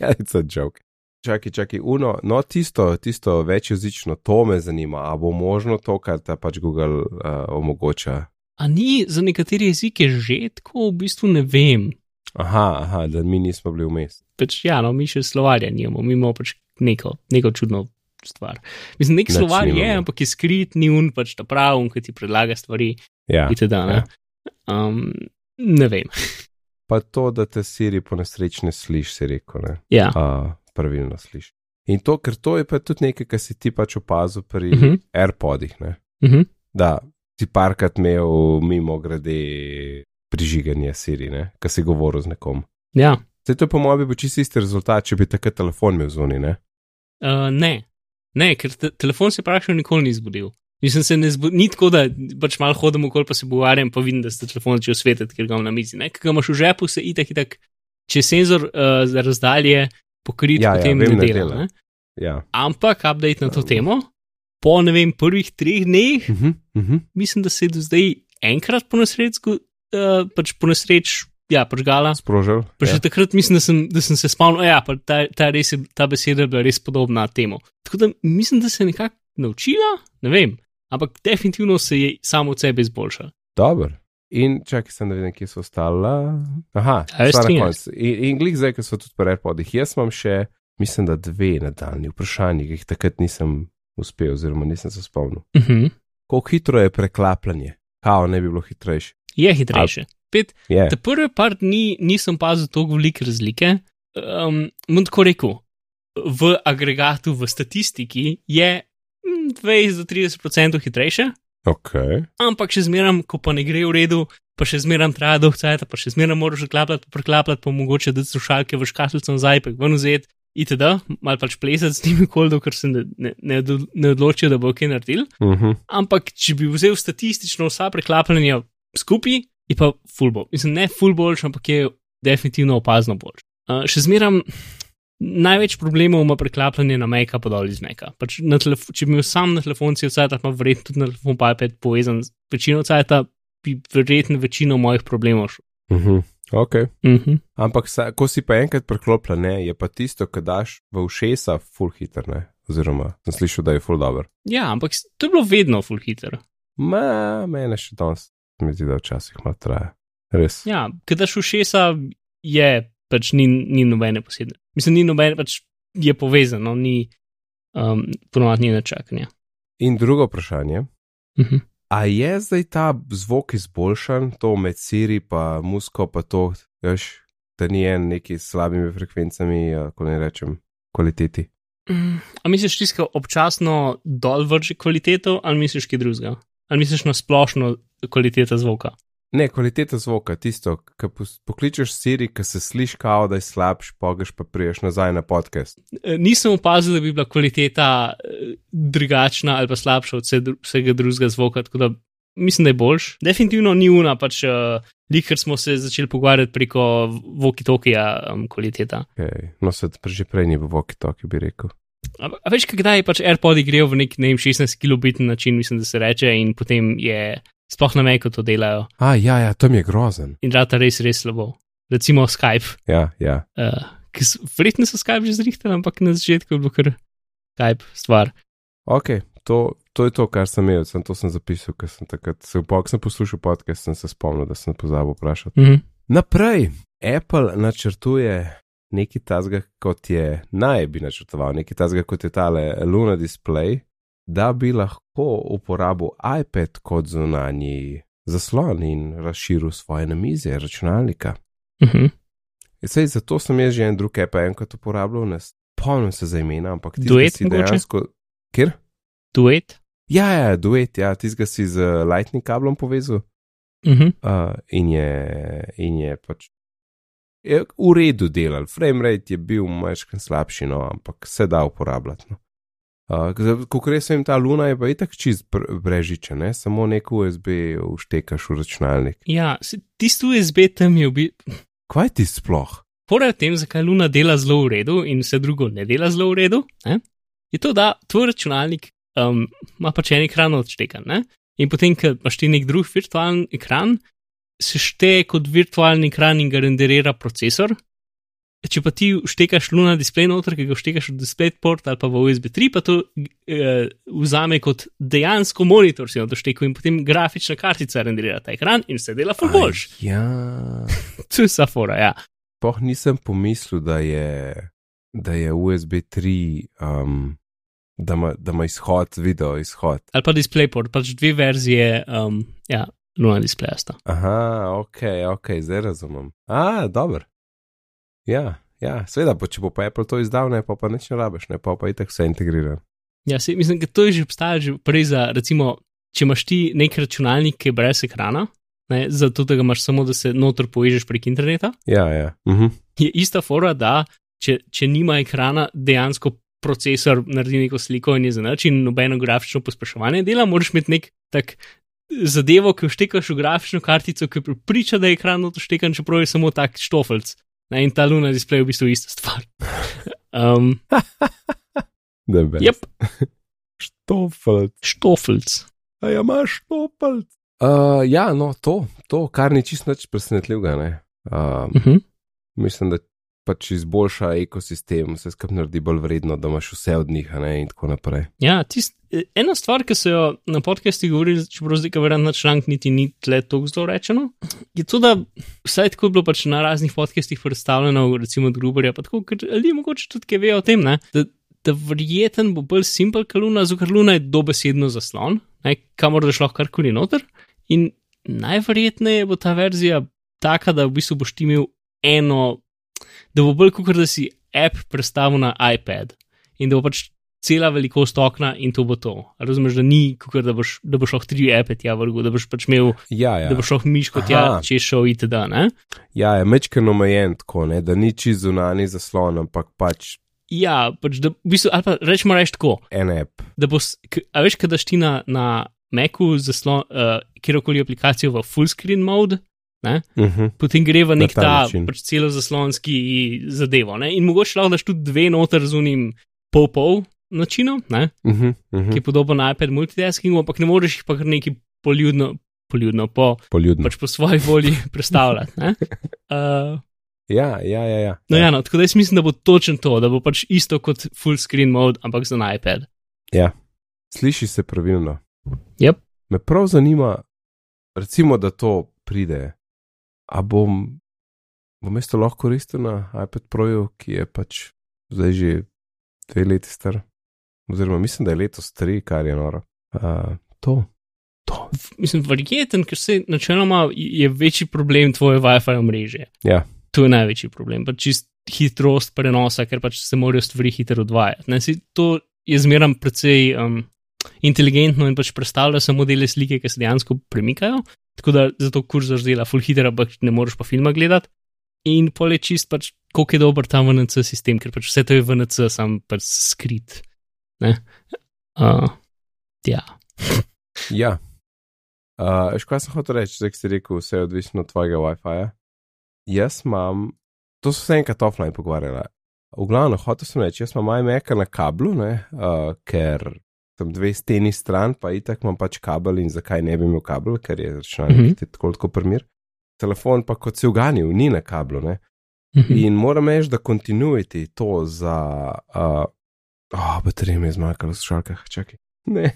ja, it's a joke. Čakaj, čakaj, uno, no tisto, tisto večjezično, to me zanima, a bo možno to, kar ta pač Google uh, omogoča. A ni za nekatere jezike že tako, v bistvu ne vem. Aha, aha, da mi nismo bili vmes. Pač, ja, no, mi še slovarja nimamo, mi imamo pač neko, neko čudno stvar. Mislim, nek Nič slovar je, ampak je skrit, ni un pač ta prav, un, ki ti predlaga stvari. Ja, itd., ne? Um, ne vem. pa to, da te Siri po nesreč ne sliši, si rekel, ne. Ja. A, pravilno sliši. In to, ker to je pa tudi nekaj, kar si ti pač opazil pri uh Mhm. -huh. AirPodih, ne. Uh -huh. Da si parkrat imel mimo grede prižiganje Siri, kar si govoril z nekom. ja. Zdaj to po mojem bi bil čisto isti rezultat, če bi takrat telefon imel zunaj, ne. Uh, ne. ne, ker te, telefon se praktično nikoli ni zbudil. Mislim, se ne zbudi, ni tako, da pač malo hodim okoli, pa se pogovarjam, pa vidim, da ste telefon začel svetiti, ker ga imam na mizi. Ne, ker ga imaš v žepu, se itak, itak, če senzor uh, za razdalje pokrit, Ja, ja, potem vem, ne ne dela. Ne? Ja. Ampak update na to temo, po ne vem, prvih treh dneh, Uh -huh, uh -huh. mislim, da se je do zdaj enkrat po nesreč, uh, pač po nesreč, ja, požgala. Sprožil. Pa ja. že takrat mislim, da sem, da sem se spomnil, ja, ta, ta, res je, ta beseda je bila res podobna temu. Tako da mislim, da se je nekako naučila, ne vem, ampak definitivno se je samo od sebe izboljšala. Dobro. In čakaj, sem da vidim, kje so ostala. Aha, stvar na 13? koncu. In, in glik zdaj, ko so tudi pri AirPodih. Jaz imam še, mislim, da dve nadaljni vprašanji, ki jih takrat nisem uspel, oziroma nisem se spomnil. Uh -huh. Kako hitro je preklapljanje? Kao ne bi bilo hitrejše. Je hitrejše. Pet, Je. te prve par dni nisem pazil tako velike razlike. Um, bom tako rekel, v agregatu, v statistiki je mm, 20 do 30% hitrejše, Ok. ampak še zmeraj, ko pa ne gre v redu, pa še zmeraj traja dolg cajt, pa še zmeraj moraš klapljati, pa preklapljati, pa mogoče da slušalke v škatlico nazaj, pa jih ven vzeti. Itd., malo pač plesati s temi kol, dokler se ne, ne, ne, ne odločijo, da bo kaj naredil. Uh -huh. Ampak, če bi vzel statistično vsa preklapljanja skupaj, je pa full boljši. Mislim, ne full boljši, ampak je definitivno opazno boljši. Uh, še zmeraj največ problemov ima preklapljanje na Meka, pa dol iz Meka. Pač če bi imel sam na telefon cel cajt, pa verjetno tudi na telefon pa iPad povezan z večino cajta, bi verjetno večino mojih problemov šel. Uh -huh. Ok. Uh -huh. Ampak, sa, ko si pa enkrat preklopljen, je pa tisto, kar daš v ušesa, full hiter, ne. Oziroma, sem slišal, da je full dober. Ja, ampak to je bilo vedno full hiter. Ma, mene še danes, mi zdi, da včasih malo traja. Res. Ja, kadaš v šesa je pač ni, ni nobene posebne. Mislim, ni nobene, pač je povezano, ni um, ponovadi ni načakanja. In drugo vprašanje. Uh -huh. A je zdaj ta zvok izboljšan, to med Siri pa musko, pa to, veš, da ni en neki s slabimi frekvencami, ko ne rečem, kvaliteti? Mm, A misliš, tiska občasno dol vrže kvaliteto, ali misliš kaj drugega? Ali misliš na splošno kvaliteto zvoka? Ne, kvaliteta zvoka, tisto, ki pokličeš Siri, ki se sliši kao, da je slabš, pogeš pa priješ nazaj na podcast. E, Nisem opazil, da bi bila kvaliteta eh, drugačna ali pa slabša od vsega drugega zvoka, tako da mislim, da je boljš. Definitivno ni una, pač uh, likar smo se začeli pogovarjati preko Voki-Tokija um, kvaliteta. Okay. No, se že prej ni v voki toki, bi rekel. A, a veš, kdaj pač AirPods grejo v nek ne vem, 16 kilobitni način, mislim, da se reče, in potem je sploh na Macu to delajo A, ja, ja, to mi je grozen. in rata res, res slabo. Recimo Skype, Ja, ja. uh, ki so, verjetno so Skype že zrihtali, ampak na začetku je bilo kar Skype stvar. Ok, to, to je to, kar sem imel, sem to sem zapisal, ker sem takrat, se, po, ko sem poslušal podcast, sem se spomnil, da sem pozabil vprašati. Mhm. Naprej, Apple načrtuje nekaj tazga, kot je naj bi načrtoval, nekaj tazga, kot je tale Luna Display, da bi lahko uporabil iPad kot zunanji zaslon in razširil svoje namizje računalnika. Mhm. Sej, zato sem jaz že en drug app enkrat uporabljal, ne spomnim se za imena, ampak ti Duet si mogoče? dejansko. Kjer? Duet. Ja, ja, duet, ja, ti si z Lightning kablom povezal Mhm. uh, in, je, in je pač je v redu delal. Frame rate je bil majčken slabši, no, ampak se da uporabljati. No. Uh, Ko res vem, ta luna je pa itak čist br- brežiče, ne? samo nek USB uštekaš v računalnik. Ja, tisti USB tam je v bistvu. Kaj ti sploh? Pora o tem, zakaj Luna dela zelo v redu in vse drugo ne dela zelo v redu, ne? je to, da tvoj računalnik um, ima pač en ekran odštekan. Ne? In potem, ko imaš ti nek drug virtualen ekran, se šteje kot virtualni ekran in ga renderira procesor. Če pa ti vštekaš Luna display noter, ki ga vštekaš v DisplayPort ali pa v USB 3, pa to eh, vzame kot dejansko monitor, si na to štekel in potem grafična kartica renderira ta ekran in se dela full boljš. Ja, <laughs> To je safora, ja. poh nisem pomislil, da je, da je USB 3, um, da ima, da ima izhod, video izhod. ali pa DisplayPort, pač dve verzije, um, ja, Luna displeja sta. Aha, ok, ok, zdaj razumem. A, dobro. Ja, ja, seveda, pa če bo pa Apple to izdal, ne pa pa nič ne rabiš, ne pa pa itak vse integrira. Ja, se, mislim, da to je že obstajalo že prej za, recimo, če imaš ti nek računalnik, ki je brez ekrana, ne, zato da ga imaš samo, da se noter povežeš prek interneta, Ja, ja. Mhm. je ista fora, da če, če nima ekrana, dejansko procesor naredi neko sliko in je za nič in nobeno grafično pospeševanje dela, moraš imeti nek tak. Zadevo, ki jo štekaš v grafično kartico, ki priča, da je ekran odštekan, čeprav je samo tak štofelc. Ne, in ta luna display je v bistvu ista stvar. <laughs> Um, Da bi. yep, Štofelt. štofelc. A ja, imaš štofelt. Uh, ja, no, to, to, kar ni čisto nič presenetljivega, ne. Uh, Uh -huh. mislim, da pač izboljša ekosistem, vse skupaj naredi bolj vredno, da imaš vse od njih, ne in tako naprej. Ja, tist, ena stvar, ki so jo na podcasti govorili, čeprav zdaj, ki verjamem, na članek niti ni tle tako zelo rečeno, je to, da vsaj tako je bilo pač na raznih podcastih predstavljeno, recimo od Gruberja, pa tako, ker ljudje mogoče tudi kaj vejo o tem, ne, da, da verjeten bo bolj simpel kot Luna, zato ker Luna je dobesedno zaslon, ne, kamor daš lahko karkoli noter. In najverjetneje bo ta verzija taka, da v bistvu boš imel eno, da bo bolj kot da si app predstavil na iPad in da bo pač cela velikost okna in to bo to. Razumeš, da ni kot da boš, da boš lahko tri appe tja vrgel, da boš pač imel, Ja, ja. da boš lahko miško tja, Aha. če šel itd. Ne? Ja, je mečken omejen tako, ne, da ni čist zunani zaslon, ampak pač Ja, pač da, v bistvu, ali pa rečemo reči tako, en app. da boš, a veš, kad daš ti na, na Macu zaslon, uh, kjerkoli aplikacijo v full screen mode, Uh -huh. potem gre v nek ta ta, pač celozaslonski zadevo. Ne? In mogoče lahko daš tudi dve noter z unim pol-pol načinom, ne? Uh -huh. Uh ki -huh. je podoben iPad multitaskingu, ampak ne moreš jih pa kar neki poljudno, poljudno po, Poljudno. pač po svoji volji <laughs> predstavljati. ne. Uh, <laughs> Ja, ja, ja. ja. no, ja, no, tako da jaz mislim, da bo točno to, da bo pač isto kot full screen mode, ampak za iPad. ja. Sliši se pravilno. Yep. Me prav zanima, recimo, da to pride. A bom, bom mesto lahko koristil na iPad Proju, ki je pač zdaj že dve leti star. Oziroma, mislim, da je letos tri, kar je noro. Uh, to. To. Mislim, verjeten, ker se načeloma je večji problem tvoje WiFi omrežje. Ja, To je največji problem, pač čist hitrost prenosa, ker pač se morajo stvari hitro odvajati. Ne, si, to je zmeram precej um, inteligentno in pač predstavlja samo dele slike, ki se dejansko premikajo. Tako da zato kurzor dela full hitter, ampak ne moreš pa filma gledati. In pol je čist pač, koliko je dober ta VNC sistem, ker pač vse to je VNC, sam pač skrit. Ne? Uh, ja. <laughs> ja. Uh, Veš, kaj sem hotel reči, zdaj si rekel, vse je odvisno od tvojega WiFi-ja. Jaz imam, to so se enkrat offline pogovarjali. V glavnem, hotel sem reči, jaz imam iMac na kablu, ne, uh, ker tam dve steni stran, pa itak imam pač kabel in zakaj ne bi imel kabel, ker je računalnik mm -hmm. tako tako primir. Telefon pa kot si uganil, ni na kablu, ne. Mhm. In moram reči, da continuity to za. Uh, oh, baterija mi je zmanjkala v slušalkah, čakaj. <laughs> Ne,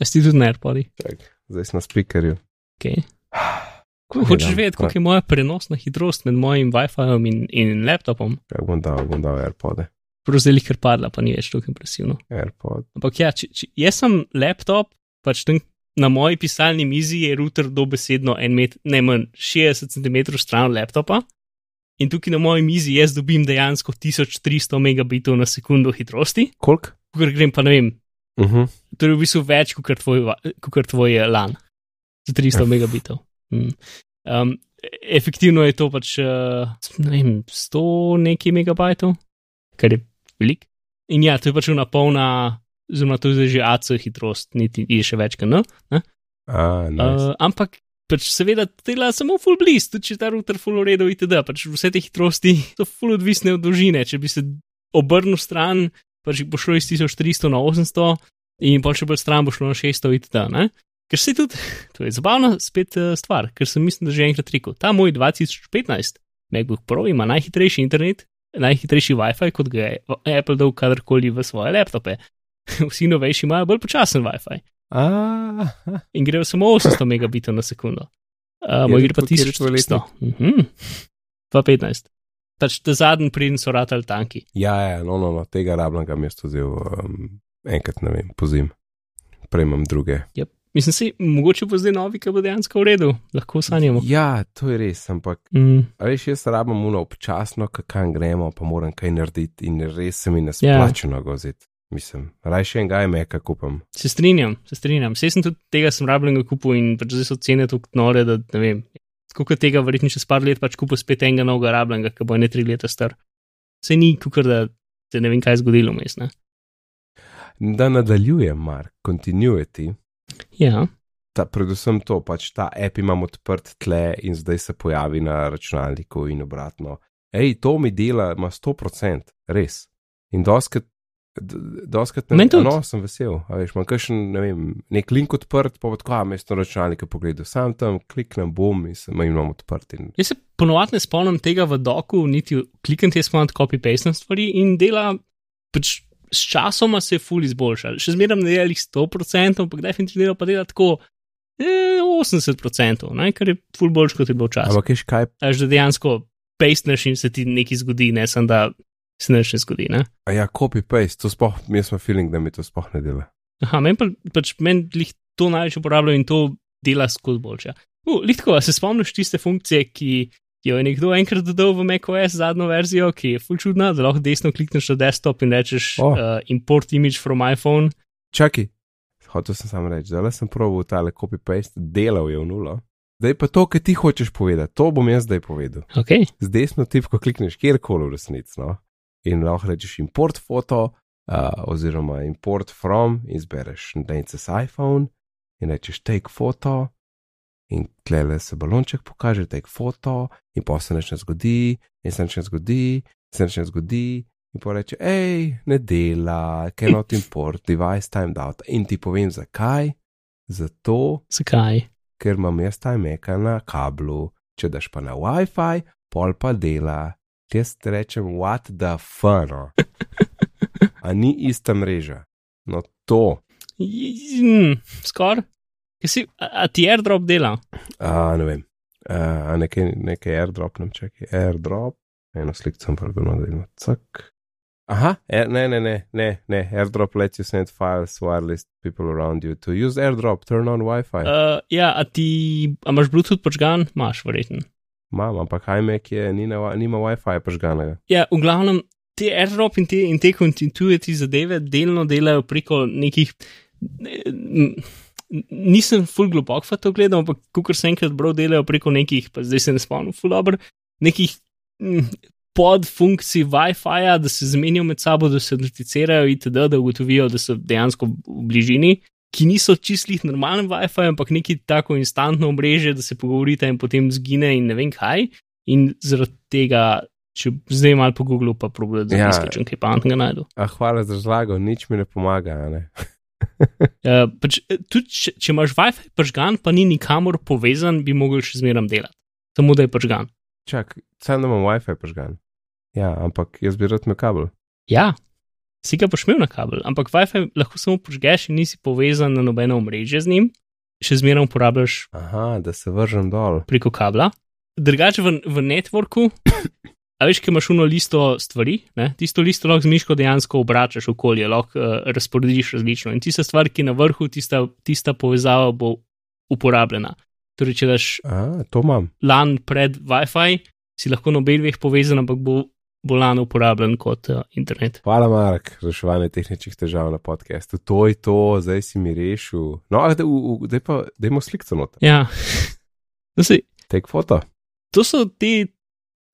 Jaz ti tudi na AirPodih. čakaj, zdaj sem na speakerju. Okay. <sighs> Kaj Hočeš vedeti, koliko je moja prenosna hitrost med mojim WiFi-jem in, in laptopom? Kaj bom dal, bom dal AirPode. Je kar padla, pa ni več tako impresivno. AirPod. Ampak ja, če, če, jaz sem laptop, pač tam na moji pisalni mizi je router dobesedno en met, ne manj 60 cm stran od laptopa. In tukaj na moji mizi jaz dobim dejansko 1300 megabitov na sekundo hitrosti, Koliko? ker grem pa ne vem, Uh -huh. to je v bistvu več kot tvoj, kakor tvoj eh, LAN za 300 megabitov. Mm. Um, efektivno je to pač, uh, ne vem, 100 nekaj megabajtov, kar je velik. In ja, to je pač una polna, oziroma to je že AC hitrost, niti je še več kot N. Ne? A, nice. Uh, ampak pač seveda dela samo full bliss, tudi če ta router full uredu itd. Pač vse te hitrosti so full odvisne od dolžine. Če bi se obrnil stran, pač bo šlo iz 1400 na 800 in pa če bolj stran bo šlo na 600 itd. Ne? Ker se tudi, <laughs> to je zabavna spet uh, stvar, ker sem mislim, da že enkrat rekel, ta moj 2015 MacBook Pro ima najhitrejši internet, najhitrejši WiFi, kot ga je Apple dal kadarkoli v svoje laptope. <laughs> Vsi novejši imajo bolj počasen WiFi A, in grejo samo 800 megabitov na sekundo. Uh, moj gre pa kateri tvoj 1100. Mhm. 215. Pač te zadnji preden so ratali tanki. ja, ja, no, no, no, tega rabnega mesto vzel um, enkrat, ne vem, pozim. Prej imam druge. Yep. Mislim si, mogoče bo zdaj novi, ki bo dejansko v redu, lahko sanjamo. Ja, to je res, ampak Mm, a veš, jaz rabim uno občasno, kam gremo, pa moram kaj narediti in res se mi ne Ja. splača yeah. nagoziti. Mislim, raj še enega meka kupam. se strinjam, se strinjam. Sej sem tudi tega sem rabljenega kupil in pač zdaj so cene tako nore, da ne vem. Koliko tega, verjetno čez par let pač kupil spet enega novega rabljenega, ki bo ne tri leta star. Se ni, kukor da se ne vem, kaj zgodilo vmes. ne. Da nadaljujem, Mark, continuity. Ja, Ta, predvsem to, pač ta app imam odprt tle in zdaj se pojavi na računalniku in obratno. Ej, to mi dela, ima 100%, res. In doskrat, doskrat ne tudi. no, sem vesel. A veš, imam kakšen, ne vem, nek link odprt, pa tako, a mesto računalnika pogledal, sam tam kliknem, bom in sem imam odprt. In, Jaz se ponovadi ne spomnim tega v doku, niti klikam te spomnim copy-paste stvari in dela, pač s časoma se je ful izboljšal. Še zmeraj ne dela jih 100%, ampak definitivno pa dela tako eh, 80%, ne, kar je ful boljš kot je bilo včasih. ampak veš kaj, Až da dejansko pastneš in se ti nekaj zgodi, ne samo da se nič ne zgodi. Ne? a ja, copy-paste, to sploh, jaz imam feeling, da mi to sploh ne dela. Aha, meni pa pač meni lih to največ uporabljam in to dela skozi boljše. Uh, Lihtko, a se spomniš tiste funkcije, ki jo je nekdo enkrat dodal v macOS zadnjo verzijo, ki je full čudna, da lahko desno klikneš na desktop in rečeš Oh. uh, import image from iPhone. Čakaj, hotel sem samo reči, zdaj sem proval tale copy-paste, delal je v nulo. Zdaj pa to, kar ti hočeš povedati, to bom jaz zdaj povedal. Okay. z desno tipko klikneš kjerkoli v resnici. No? In lahko rečeš import foto, uh, oziroma import from, in zbereš NCS iPhone, in rečeš take photo, in tlele se balonček pokaže, take photo, in pa se nič ne zgodi, in se nič ne zgodi, se nič ne zgodi. In pa reče, hej, ne dela, cannot <laughs> import, device timed out. In ti povem zakaj. Zato, Zakaj? ker imam jaz ta meka na kablu, če daš pa na WiFi, pol pa dela. Jaz rečem, what the fuck. No? A ni ista mreža. No to, Mm, Skor. Kaj si- A, a ti airdrop dela? a ne vem. A, a nekaj, nekaj airdrop nam čaka, airdrop, eno sliko sem pregonil, da ima cak. Aha, air, ne, ne, ne, ne, ne, airdrop lets you send files wireless people around you. To use airdrop, turn on Wi-Fi. Uh, ja, a ti a imaš Bluetooth počgan? Imaš, verjetno. Imam, ampak iMac je, nima, nima Wi-Fi požganega. Ja, v glavnem, te airdrop in te, in te continuity zadeve delno delajo preko nekih. n- Nisem full globok v to gledal, ampak kar sem enkrat bral, delajo preko nekih, pa zdaj se ne spomnim, full dobro, nekih mm, podfunkcij WiFi-ja, da se zmenijo med sabo, da se notificirajo itd., da ugotovijo, da so dejansko v bližini, ki niso čistih normalen WiFi, ampak neki tako instantno omrežje, da se pogovorite in potem zgine in ne vem kaj. In zaradi tega, če zdaj malo po Googlu, pa probujem Ja. zapiske, če kaj pametnega najdu. A hvala za razlago, nič mi ne pomaga. Ne? Uh, <laughs> pač, eh, tudi, če, če imaš WiFi pržgan, pa ni nikamor povezan, bi mogel še zmeraj delati. Samo da je pržgan. Čak, sam imam WiFi požgan. Ja, ampak jaz bi rad imel kabel. Ja, si ga boš imel na kabel, ampak WiFi lahko samo požgeš in nisi povezan na nobeno omrežje z njim, še zmeraj uporabljaš Aha, da se vržem dol. preko kabla. Drugače v, v networku, a veš, ki imaš uno listo stvari, ne? tisto listo lahko z miško dejansko obračaš okolje, lahko uh, razporediš različno. In tista stvar, ki je na vrhu, tista, tista povezava bo uporabljena. Torej, če daš A, to imam. LAN pred WiFi, si lahko na obeh dveh povezan, ampak bo, bo LAN uporabljen kot uh, internet. Hvala, Mark, za reševanje tehničnih težav na podkastu. To je to, zdaj si mi rešil. No, a da, da pa, dajmo slikco not. Ja, <laughs> no, sej, Tek foto. to so te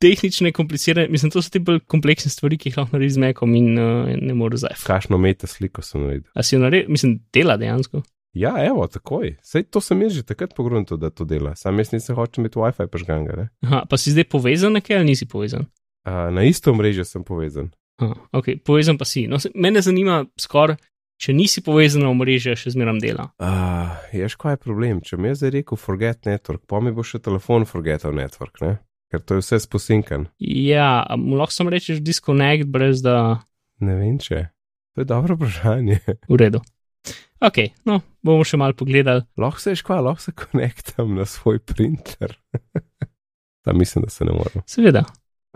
tehnične, komplicirane, mislim, to so te bolj kompleksne stvari, ki jih lahko narediš z mekom in uh, ne moreš zdaj. Kakšno meta sliko sem naredil. A si jo naredil, mislim, dela dejansko. Ja, evo, takoj. Sej to sem jaz že takrat pogrunil, da to dela. Sam jaz nisem hočel imeti WiFi požganga. ne. Aha, pa si zdaj povezan na kaj ali nisi povezan? A, na isto mrežo sem povezan. Aha, ok, povezan pa si. No, se, mene zanima skoraj, če nisi povezan na omrežje, še zmeram dela. Uh, ješ, kaj je problem? Če mi je zdaj rekel forget network, pa mi bo še telefon forgetal network, ne? Ker to je vse sposinkan. Ja, mu lahko samo rečeš disconnect, brez da Ne vem če. To je dobro vprašanje. v redu. Ok, no, bomo še malo pogledali. lahko se kaj, lahko se konektam na svoj printer. <laughs> Tam mislim, da se ne morem. Seveda.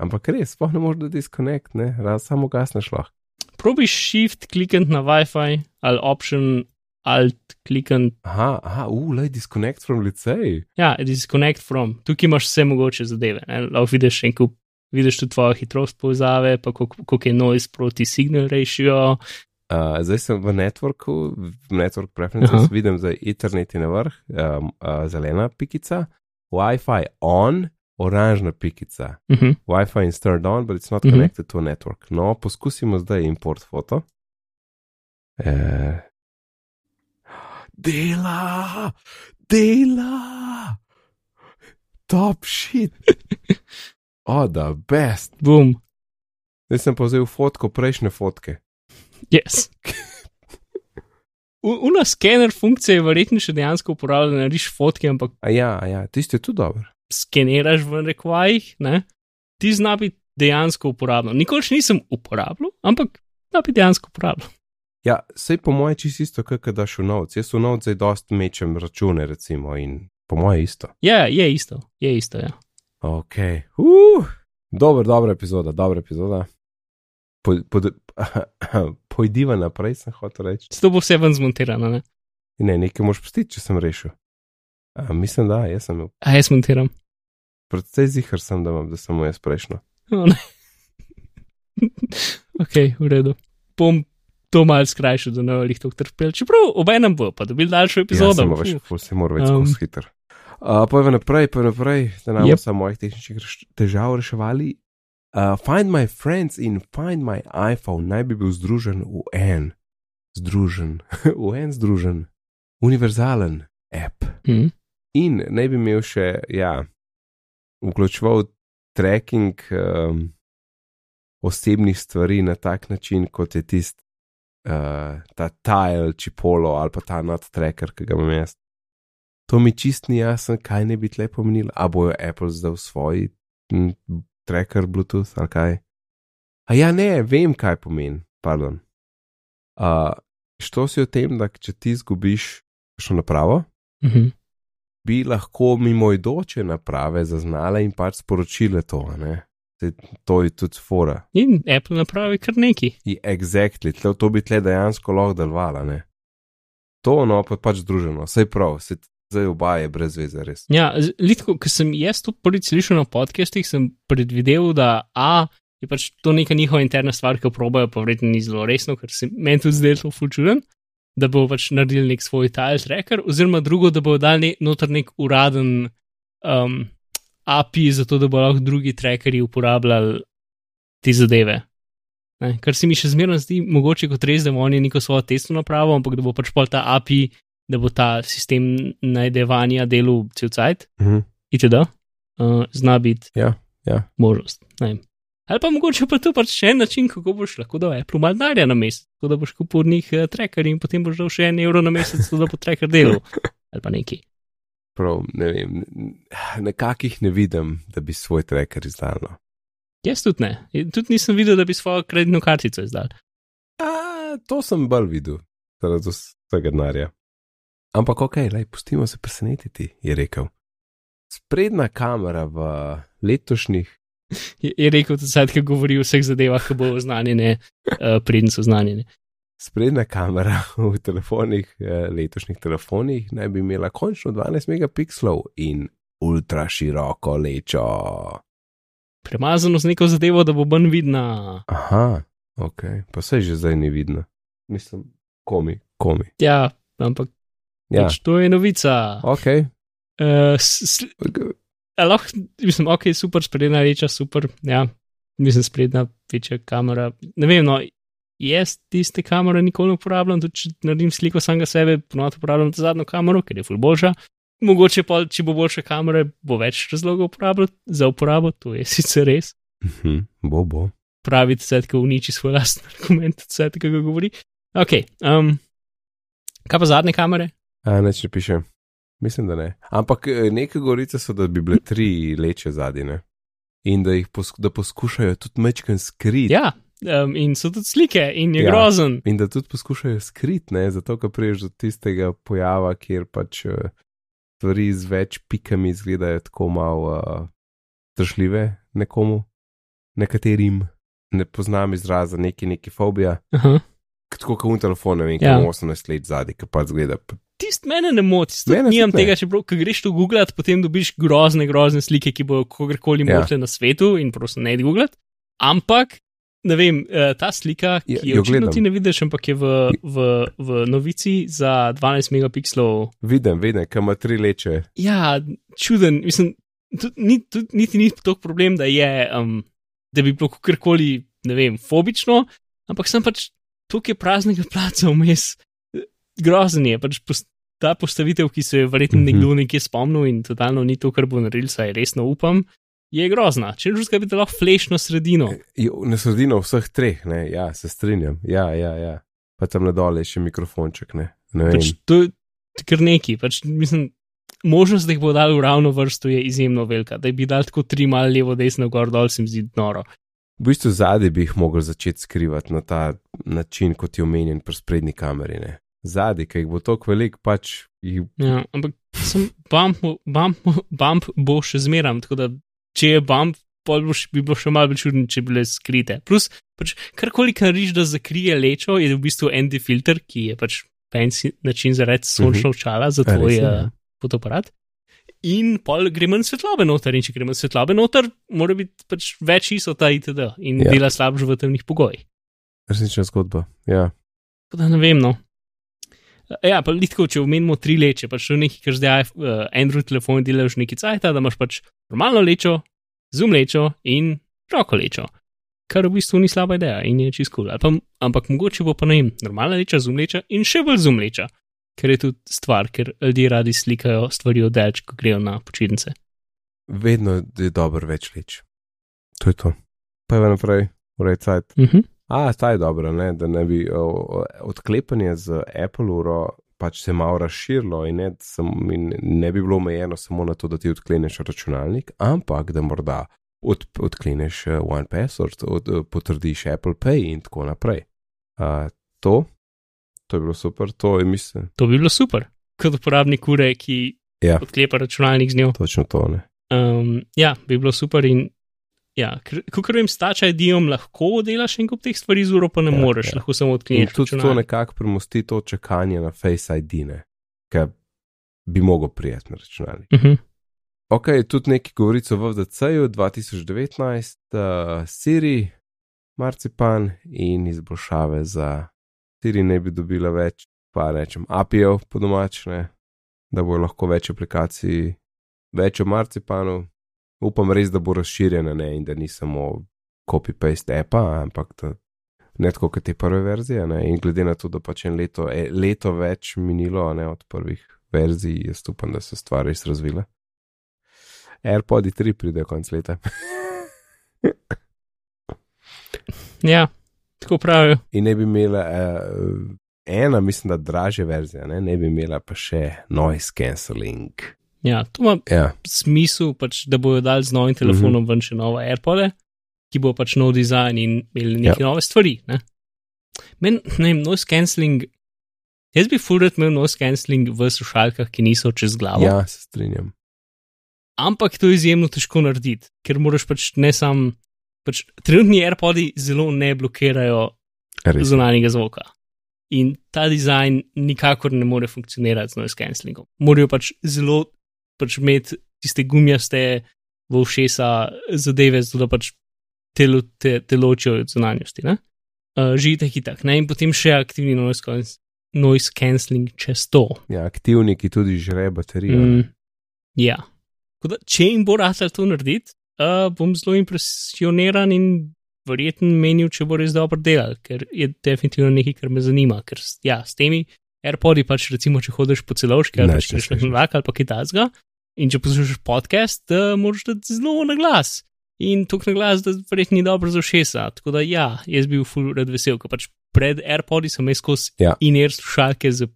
Ampak res, sploh ne moreš da disconnect, ne, raz samo gasneš lahko. Probi shift klikant na WiFi ali option alt klikant. Aha, aha, ulej, disconnect from licej. Ja, disconnect from. Tukaj imaš vse mogoče zadeve. Lahko vidiš en kup. Vidiš tudi tvojo hitrost povezave, pa koliko koliko je noise proti signal ratio. Uh, zdaj sem v networku, v network preferences, Aha. vidim zdaj Ethernet je na vrh, um, uh, zelena pikica, Wi-Fi on, oranžna pikica. Uh -huh. Wi-Fi is turned on, but it's not Mhm. connected to a network. No, poskusimo zdaj import foto. Eh, dela, dela, top shit. <laughs> Oh, the best. Boom. Zdaj sem povzel fotko prejšnje fotke. Yes. <laughs> U- Una skener funkcija je verjetno še dejansko uporabljena, da narediš fotke, ampak A ja, a ja, tisti je tudi dober. skeniraš v rekvajih, ne? Ti zna biti dejansko uporabno. Nikoli še nisem uporabljal, ampak zna biti dejansko uporabno. Ja, sej po moje čisto isto, kot da daš v novc. Jaz v novc zdaj dost mečem račune, recimo, in po moje isto. Ja, je isto, je isto, ja. Ok, uh, dober, dobra epizoda, dobra epizoda. Po, po, <clears throat> pojdiva naprej, sem hotel reči. To bo vse ven zmontirano, ne? Ne, nekaj moš pustiti, če sem rešil. A, mislim, da, jaz sem. A jaz montiram. Predvsej zihar sem, da imam, da sem jaz prejšnjo. O, ne. <laughs> ok, v redu. Bom to malce skrajšal, da ne bo jih tako trpel. Čeprav obenem bo, pa dobil daljšo epizodo. Ja, več, Uf. se mora več Um. hiter. Uh, Pojva naprej, pojva naprej, da nam Yep. yep. samo mojih tehničnih težav reševali. Uh, find my friends in find my iPhone naj bi bil združen v en, združen, <laughs> v en združen, univerzalen app. Hm. In naj bi imel še, ja, vključeval tracking um, osebnih stvari na tak način, kot je tisti, uh, ta tile, čipolo ali pa ta not tracker, ki ga imam jaz. To mi čist ni jasno, kaj ne bi tle pomenilo. A bojo Apple zdaj svoj m, tracker Bluetooth ali kaj. A ja, ne, vem, kaj pomeni, pardon. Uh, što si o tem, da če ti zgubiš še napravo, Mhm. bi lahko mimoidoče naprave zaznale in pač sporočile to. ne? To je tudi fora. In Apple napravi kar neki. Je exactly, tle, to bi tle dejansko lahko delovalo. ne. To no pa pač združeno, vse prav, se zdaj oba je brez veze, res. Ja, litko, ko sem jaz to prvič slišal na podcastih, sem predvideval, da A je pač to neka njihova interna stvar, ki jo probajo, pa verjetno ni zelo resno, ker se meni tudi zdaj to fulčuren, da bo pač naredili nek svoj tile tracker, oziroma drugo, da bo dal ne, noter nek uraden um, API, zato da bo lahko drugi trackerji uporabljali te zadeve. Ne, kar se mi še zmerno zdi mogoče kot res, da bo oni neko svojo testno napravo, ampak da bo pač pol ta API, da bo ta sistem najdevanja delal cel cajt Mhm. itd. Uh, zna biti Ja, ja. možnost. Ne. Ali pa mogoče pa to pač še en način, kako boš lahko dal Apple malo denarja na mesec, tako da boš kupil njih uh, tracker in potem boš dal še en evro na mesec, da bo tracker delal. <laughs> Ali pa neki. Prav, ne vem, nekakih ne vidim, da bi svoj tracker izdal. No. Jaz tudi ne. Tudi nisem videl, da bi svojo kreditno kartico izdal. A, to sem bolj videl, zaradi vsega denarja. Ampak ok, lej, pustimo se presenetiti, je rekel. Sprednja kamera v letošnjih, <laughs> Je, je rekel, da se govori o vseh zadevah, ki bo oznanjene, uh, preden so oznanjene. Sprednja kamera <laughs> v telefonih, eh, letošnjih telefonih, naj bi imela končno 12 megapikslov in ultra široko lečo. Premazano z neko zadevo, da bo manj vidna. Aha, ok, pa se že zdaj ni vidno. Mislim, komi, komi. Ja, ampak Ja, pač to je novica. ok. Uh, s, s, a lahko, mislim, ok, super, sprednja reča, super, ja, mislim, sprednja večja kamera. Ne vem, no, jaz tiste kamere nikoli ne uporabljam, tudi če naredim sliko samega sebe, ponovno uporabljam ta zadnjo kamero, ker je ful boljša. Mogoče pa, če bo boljša kamera, bo več razlogov za uporabo, to je <laughs> sicer res. Mhm, bo, bo. Pravi, da se uniči svoj lastni argument, <laughs> vse tega ga govori. Ok, um, kaj pa zadnje kamere? A, neč ne piše. Mislim, da ne. Ampak eh, neke govorice so, da bi bile tri leče zadine. In da jih posk da poskušajo tudi mečken skrit. Ja, um, in so tudi slike, in je Ja. grozen. In da tudi poskušajo skrit, ne, zato ker priješ do tistega pojava, kjer pač eh, stvari z več pikami izgledajo tako malo uh, strašljive nekomu, nekaterim. Ne poznam izraza neki neki fobija, Aha. tako kot v telefonu, ne vem, Ja. ja. 18 let zadaj, ki pa zgleda. p- Tist mene ne moti, Mene tudi nimam ne. tega, če ko greš to googlat, potem dobiš grozne, grozne slike, ki bojo kogarkoli Ja. motile na svetu in prosim ne googlat. Ampak, ne vem, eh, ta slika, Ja, ki jo jo očitno ti ne vidiš, ampak je v, v, v novici za 12 megapikslov. Vidim, vidim, kam ima tri leče. Ja, čuden, mislim, tudi, ni, tudi, niti ni tok problem, da je, um, da bi bilo kakorkoli, ne vem, fobično, ampak sem pač tukaj praznega placa vmes. Grozen je, pač pos, ta postavitev, ki se je verjetno Mhm. nekdo nekje spomnil in totalno ni to, kar bo naredil, saj resno upam, je grozna. Če že bi lahko flešno sredino. Jo, Na sredino vseh treh, ne, ja, se strinjam. Ja, ja, ja. Pa tam na dole je še mikrofonček, ne. ne. Pač to je kar neki, pač mislim. Možnost, da jih bo dal v ravno vrsto, je izjemno velika. Da bi dal tako tri malo levo, desno, gor, dol, se mi zdi noro. V bistvu zadaj bi jih mogel začeti skrivati na ta način, kot je omenjen pri sprednji kameri. Ne. Zadaj, ki jih bo toliko velik, pač jih. Ja, ampak sem bump, bump, bump bo še zmeram, tako da če je bump, pol boš, bi bilo še malo bolj čudno, če bi bile skrite. Plus, pač, karkoli kariš, da zakrije lečo, je v bistvu ND filter, ki je pač fancy način za reči sončno očala za A, tvoj res je, uh, ja. fotoaparat. In pol gre manj svetlobe noter, in če gre manj svetlobe noter, mora biti pač več isota itd. in Ja. dela slabše v temnih pogojih. Resnična zgodba. Ja. Tako da ne vem, no. Ja, pa litko, če omenimo tri leče, pač to je nekaj, kar zdaj uh, Android telefoni delajo že neki cajt, da imaš pač normalno lečo, zoom lečo in roko lečo. Kar v bistvu ni slaba ideja in je čist kul. Cool. Ampak mogoče bo pa ne vem, normalna leča, zoom leča in še bolj zoom leča. Ker je tudi stvar, ker ljudje radi slikajo stvari oddelč, ko grejo na počitnice. Vedno je dobro več leč. To je to. Pa je naprej, urej cajt. Uh -huh. A, ta je dobra, ne, da ne bi o, o, odklepanje z Apple uro pač se malo razširilo in ne, sam, in ne bi bilo omejeno samo na to, da ti odkleneš računalnik, ampak da morda od, odkleneš eh, One Password, od, eh, potrdiš Apple Pay in tako naprej. A, to, to je bilo super, to je mislim, To bi bilo super, kot uporabnik ure, ki Ja. odklepa računalnik z njo. točno to. Ne. Um, ja, bi bilo super. In, ja, kot vem, s tača idijom lahko delaš en kup teh stvari, z uro pa ne Ja, moreš, ja. lahko samo In odkleneš. tudi to računalnik. nekako premosti to čakanje na Face ID, ki bi mogel prijeti na računalnik. Uh -huh. Ok, tudi nekaj govoric o VDC-ju 2019, uh, Siri, Marcipan in izboljšave za Siri ne bi dobila več, pa rečem, API-jev po domačne, da bo lahko več aplikacij, več o Marcipanu. Upam res, da bo razširjena ne, in da ni samo copy-paste appa, ampak da ne tako kot te prve verzije. Ne, in glede na to, da pač en leto, e, leto več minilo ne, od prvih verzij, jaz upam, da se stvari res razvile. AirPods 3 pridejo konc leta. <laughs> Ja, tako pravijo. In ne bi imela uh, ena, mislim, da dražja verzija, ne? ne bi imela pa še noise cancelling. Ja, to ima Ja, smisel, pač, da bojo dali z novim telefonom mm -hmm. ven še nove AirPods, ki bo pač nov dizajn in imeli neke ja. nove stvari. Ne? Men, ne vem, noise cancelling. Jaz bi furat imel noise cancelling v slušalkah, ki niso čez glavo. ja, se strinjam. Ampak to je izjemno težko narediti, ker moraš pač ne sam. Pač, trenutni AirPods zelo ne blokirajo Res. zunanjega zvoka. In ta dizajn nikakor ne more funkcionirati z noise cancellingom. Morajo pač zelo pač imeti tiste gumijaste v ušesa zadeve, zato da pač te, lo- te, te ločijo od zunanjosti. Uh, živite hitak, ne? in potem še aktivni noise, can- noise cancelling čez to. Ja, aktivni, ki tudi žre baterijo. ne. Mm, ja. Da, če jim bo rasel to narediti, uh, bom zelo impresioniran in verjeten menil, če bo res dobro delal, ker je definitivno nekaj, kar me zanima. Ker ja, s temi AirPodi pač recimo, če hodiš po celovški ali Ne, pa če če greš na vlak ali pa kaj tasga in če poslušaš podcast, uh, moraš dati zelo na glas. In tukaj na glas, da verjetno ni dobro za ušesa. Tako da ja, jaz bi bil full red vesel, ker pač pred AirPodi sem imel skozi Ja. in-ear slušalke z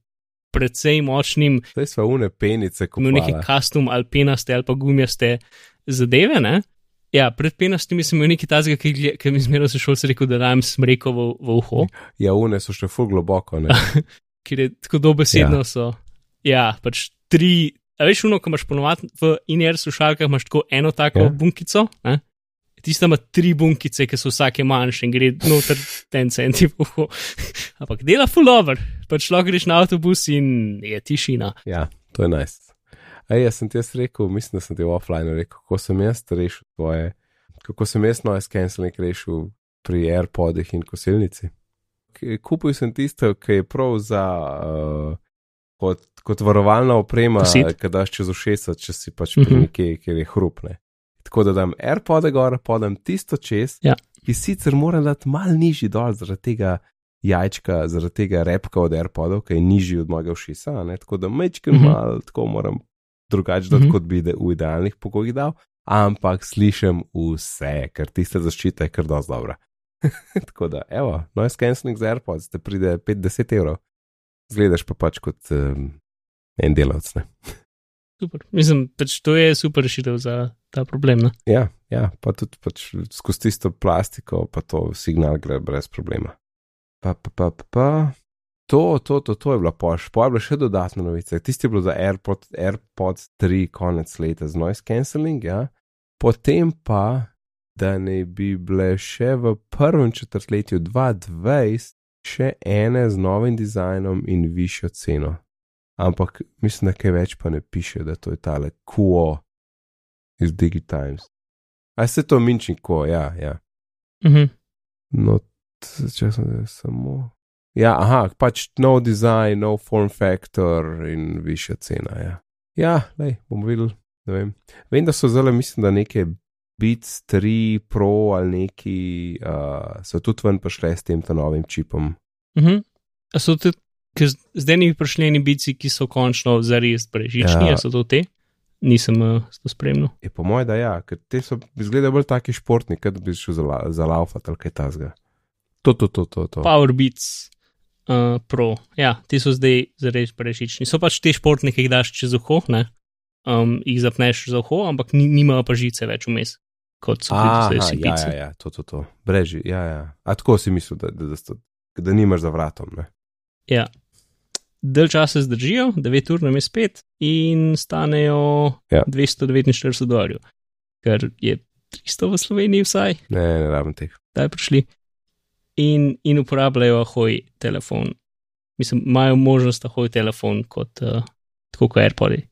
precej močnim Zdaj smo une penice, ko imel neke custom ali penaste ali pa gumijaste zadeve. Ne? Ja, pred penastimi sem imel nekaj tazga, ki, ki mi zmeraj se šolce rekel, da dajem smreko v, v uho, Ja, une so še ful globoko. Ne? <laughs> ker je tako dobesedno ja. so. Ja, pač tri. A veš, uno, ko imaš ponovadi v in-ear slušalkah, imaš tako eno tako Ja. bunkico. Ne? Tista ima tri bunkice, ki so vsake manjše in gre noter <laughs> ten centi v uho. <laughs> Ampak dela full over. Pač lahko greš na avtobus in je tišina. Ja, to je nice. Ej, jaz sem ti jaz rekel, mislim, da sem ti v offline rekel, kako sem jaz rešil tvoje, kako sem jaz noise cancelling rešil pri AirPodih in kosilnici. Kupil sem tisto, ki je prav za uh, kot, kot varovalna oprema, ki daš čez ušesa, če si pač pri Mhm. nekje, kjer je hrupne. Tako da dam AirPode gor, podam tisto čez, Ja. ki sicer moram dati mal nižji dol zaradi tega jajčka, zaradi tega repka od AirPodov, ki je nižji od mojega ušesa, ne? tako da Mhm. mm -hmm. mal, tako moram drugače dati, mm. -hmm. kot bi v idealnih pogojih dal, ampak slišim vse, ker tiste zaščite je kar dosti dobra. <laughs> tako da, evo, noise cancelling za AirPods te pride 50 evrov, zgledaš pa pač kot um, en delavc. Ne? Super. Mislim, pač to je super rešitev za ta problem. Ne? Ja, ja, pa tudi pač skozi tisto plastiko, pa to signal gre brez problema. Pa, pa, pa, pa, pa. To, to, to, to je bila poš, pa je bila še dodatna novica. Tisti je bilo za AirPod, AirPods 3 konec leta z noise cancelling, ja. Potem pa, da ne bi bile še v prvem četrtletju 2020 še ene z novim dizajnom in višjo ceno. Ampak mislim, da kaj več pa ne piše, da to je tale Quo iz Digitimes. A se to minči ko, ja, ja. Mhm. No, če sem samo. Ja, aha, pač nov dizajn, nov form factor in višja cena. Ja, ja lej, bomo videli. Ne vem. vem, da so zelo, mislim, da neke Beats 3 Pro ali neki uh, so tudi ven prišle s tem novim čipom. Mhm. A so tudi, ker zdaj ni prišli eni bici, ki so končno zares brežični, Ja. so to te? Nisem uh, to spremljal. Je po mojem, da ja, ker te so izgledajo bolj taki športni, kot bi šel za, la- za laufat ali kaj tasga. To, to, to, to. to. Power Beats uh, Pro, ja, ti so zdaj zares brežični. So pač te športne, ki jih daš čez uho, ne? Um, jih zapneš za uho, ampak ni, nimajo pa žice več vmes, kot so bili Aha, zdaj ja, ja, ja, to, to, to. Breži, ja, ja. A tako si mislil, da, da, da, da, da nimaš za vratom, ne? Ja. Del časa zdržijo, 9 ur na mes 5 in stanejo Ja. 249 dolarjev, kar je 300 v Sloveniji vsaj, Ne, ne rabim teh. da je prišli. In, in uporabljajo hoj telefon. Mislim, imajo možnost hoj telefon kot, uh, tako kot AirPodi.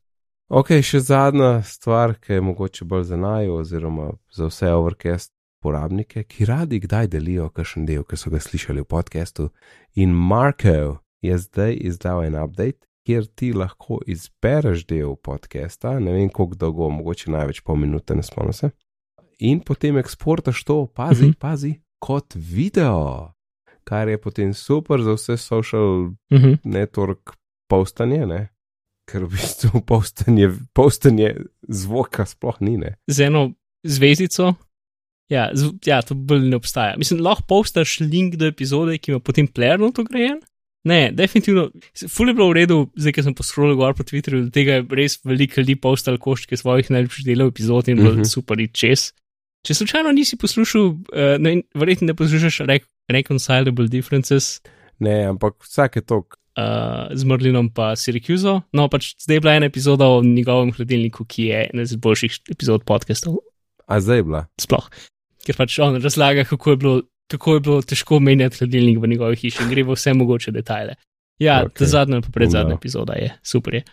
Ok, še zadnja stvar, ki je mogoče bolj za naju, oziroma za vse overcast uporabnike, ki radi kdaj delijo kakšen del, ki so ga slišali v podkastu. In Marko je zdaj izdal en update, kjer ti lahko izbereš del podcasta, ne vem koliko dolgo, mogoče največ pol minute, ne spomnim se. In potem eksportaš to, pazi, Mhm. pazi, kot video, kar je potem super za vse social Uh -huh. network postanje, ne? Ker v bistvu <laughs> postanje, postanje zvoka sploh ni. Ne? Z eno zvezdico, Ja, z, ja, to bolj ne obstaja. Mislim, lahko postaš link do epizode, ki ima potem player not ugrajen. Ne, definitivno, ful je bilo v redu, zdaj, ker sem poskrolil gor po Twitterju, da tega je res veliko ljudi postal koščke svojih najljubših delov epizod in bilo Mhm. -huh. super in čez. Če slučajno nisi poslušal, uh, ne, verjetno ne poslušaš re Reconcilable Differences Ne, ampak vsake tok. Uh, z Merlinom pa Syracuso, no pač zdaj je bila ena epizoda o njegovem hladilniku, ki je ena iz boljših epizod podcastov A zdaj je bila. sploh. Ker pač on razlaga, kako je bilo, kako je bilo težko menjati hladilnik v njegovi hiši in gre v vse mogoče detajle. Ja, Ok. okay. ta zadnja, pa pred zadnja No. epizoda je super. Je.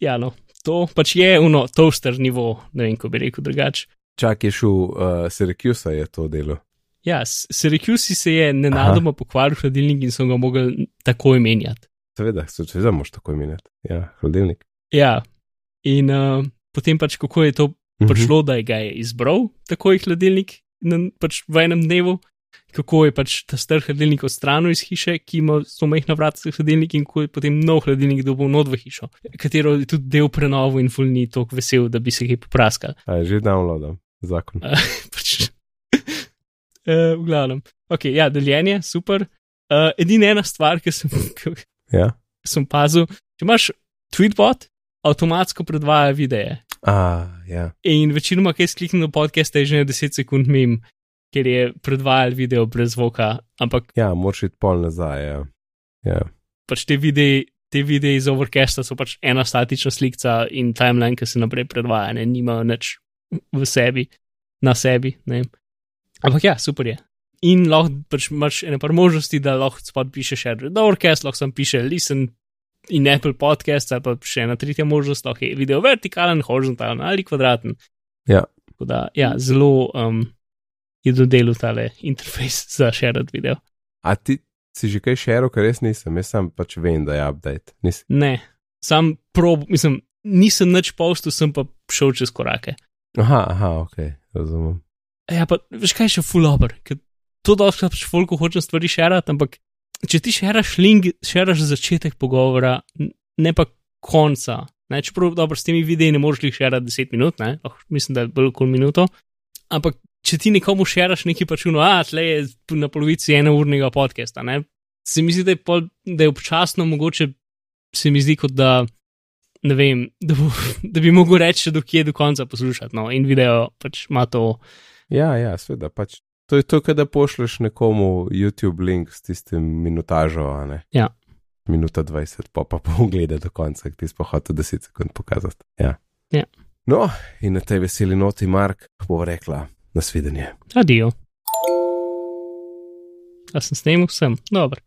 Ja, no, to pač je uno, toaster nivo, ne vem, ko bi rekel drugače. Čak je šel, uh, Syracuse je to delo. Ja, Syracuse se je nenadoma pokvaril hladilnik in so ga mogli takoj menjati. Seveda, se seveda moš tako imenati. Ja, hladilnik. Ja, in uh, potem pač kako je to Mhm. prišlo, da je ga je izbral takoj hladilnik na, pač v enem dnevu, kako je pač ta star hladilnik odstranil iz hiše, ki ima so majhna vrata za hladilnik in ko je potem nov hladilnik dobil not v hišo, katero je tudi del prenovo in ful ni tako vesel, da bi se kaj popraskal. A je že downloadam zakon. <laughs> pač, uh, v glavnem. Ok, ja, deljenje, super. Uh, edina ena stvar, ki sem, <laughs> Ja. sem pazil, če imaš tweetbot, avtomatsko predvaja videe. A, ja. In večinoma, ki skliknem na podcast, je že na 10 sekund mim, ker je predvajal video brez zvoka, ampak Ja, moraš iti pol nazaj. Ja. Ja. pač te videi. Te videe iz Overcasta so pač ena statična slika in timeline, ki se naprej predvaja, ne nimajo nič v sebi, na sebi. Ne. Ampak ja, super je. In lahko pač imaš ene par možnosti, da lahko spod pišeš Share the Overcast, lahko sem piše Listen in Apple Podcast, ali pa še ena tretja možnost, lahko je video vertikalen, horizontalen ali kvadraten. Ja. Tako da, ja, zelo um, je dodelal tale interfejs za share video. A ti si že kaj šeril, ker res nisem, jaz sam pač vem, da je update. Nis, Ne, sam prob, mislim, nisem nič postil, sem pa šel čez korake. aha, aha, ok, razumem. Ja, pa veš kaj še full over, ker to dosti pač folko hočem stvari šerati, ampak če ti šeraš link, šeraš začetek pogovora, ne pa konca. Ne, čeprav dobro, s temi videi ne moreš jih šerati 10 minut, oh, mislim, da je bolj kot minuto. Ampak če ti nekomu šeraš nekaj pačuno, a tle je na polovici enournega podcasta, ne, se mi zdi, da je, pol, da je občasno mogoče, se mi zdi kot da. Ne vem, da, bo, <laughs> da bi mogel reči, do kje do konca poslušati. No, in video pač ima to, Ja, ja, sveda, pač. To je to, da pošleš nekomu YouTube link s tistim minutažo, ne? Ja. Minuta 20, pa pa pogleda do konca, ki ti sploh hoče 10 sekund pokazati. Ja. Ja. No, in na tej veseli noti Mark bo rekla nasvidenje. Adijo. A sem snemal vsem, dobro.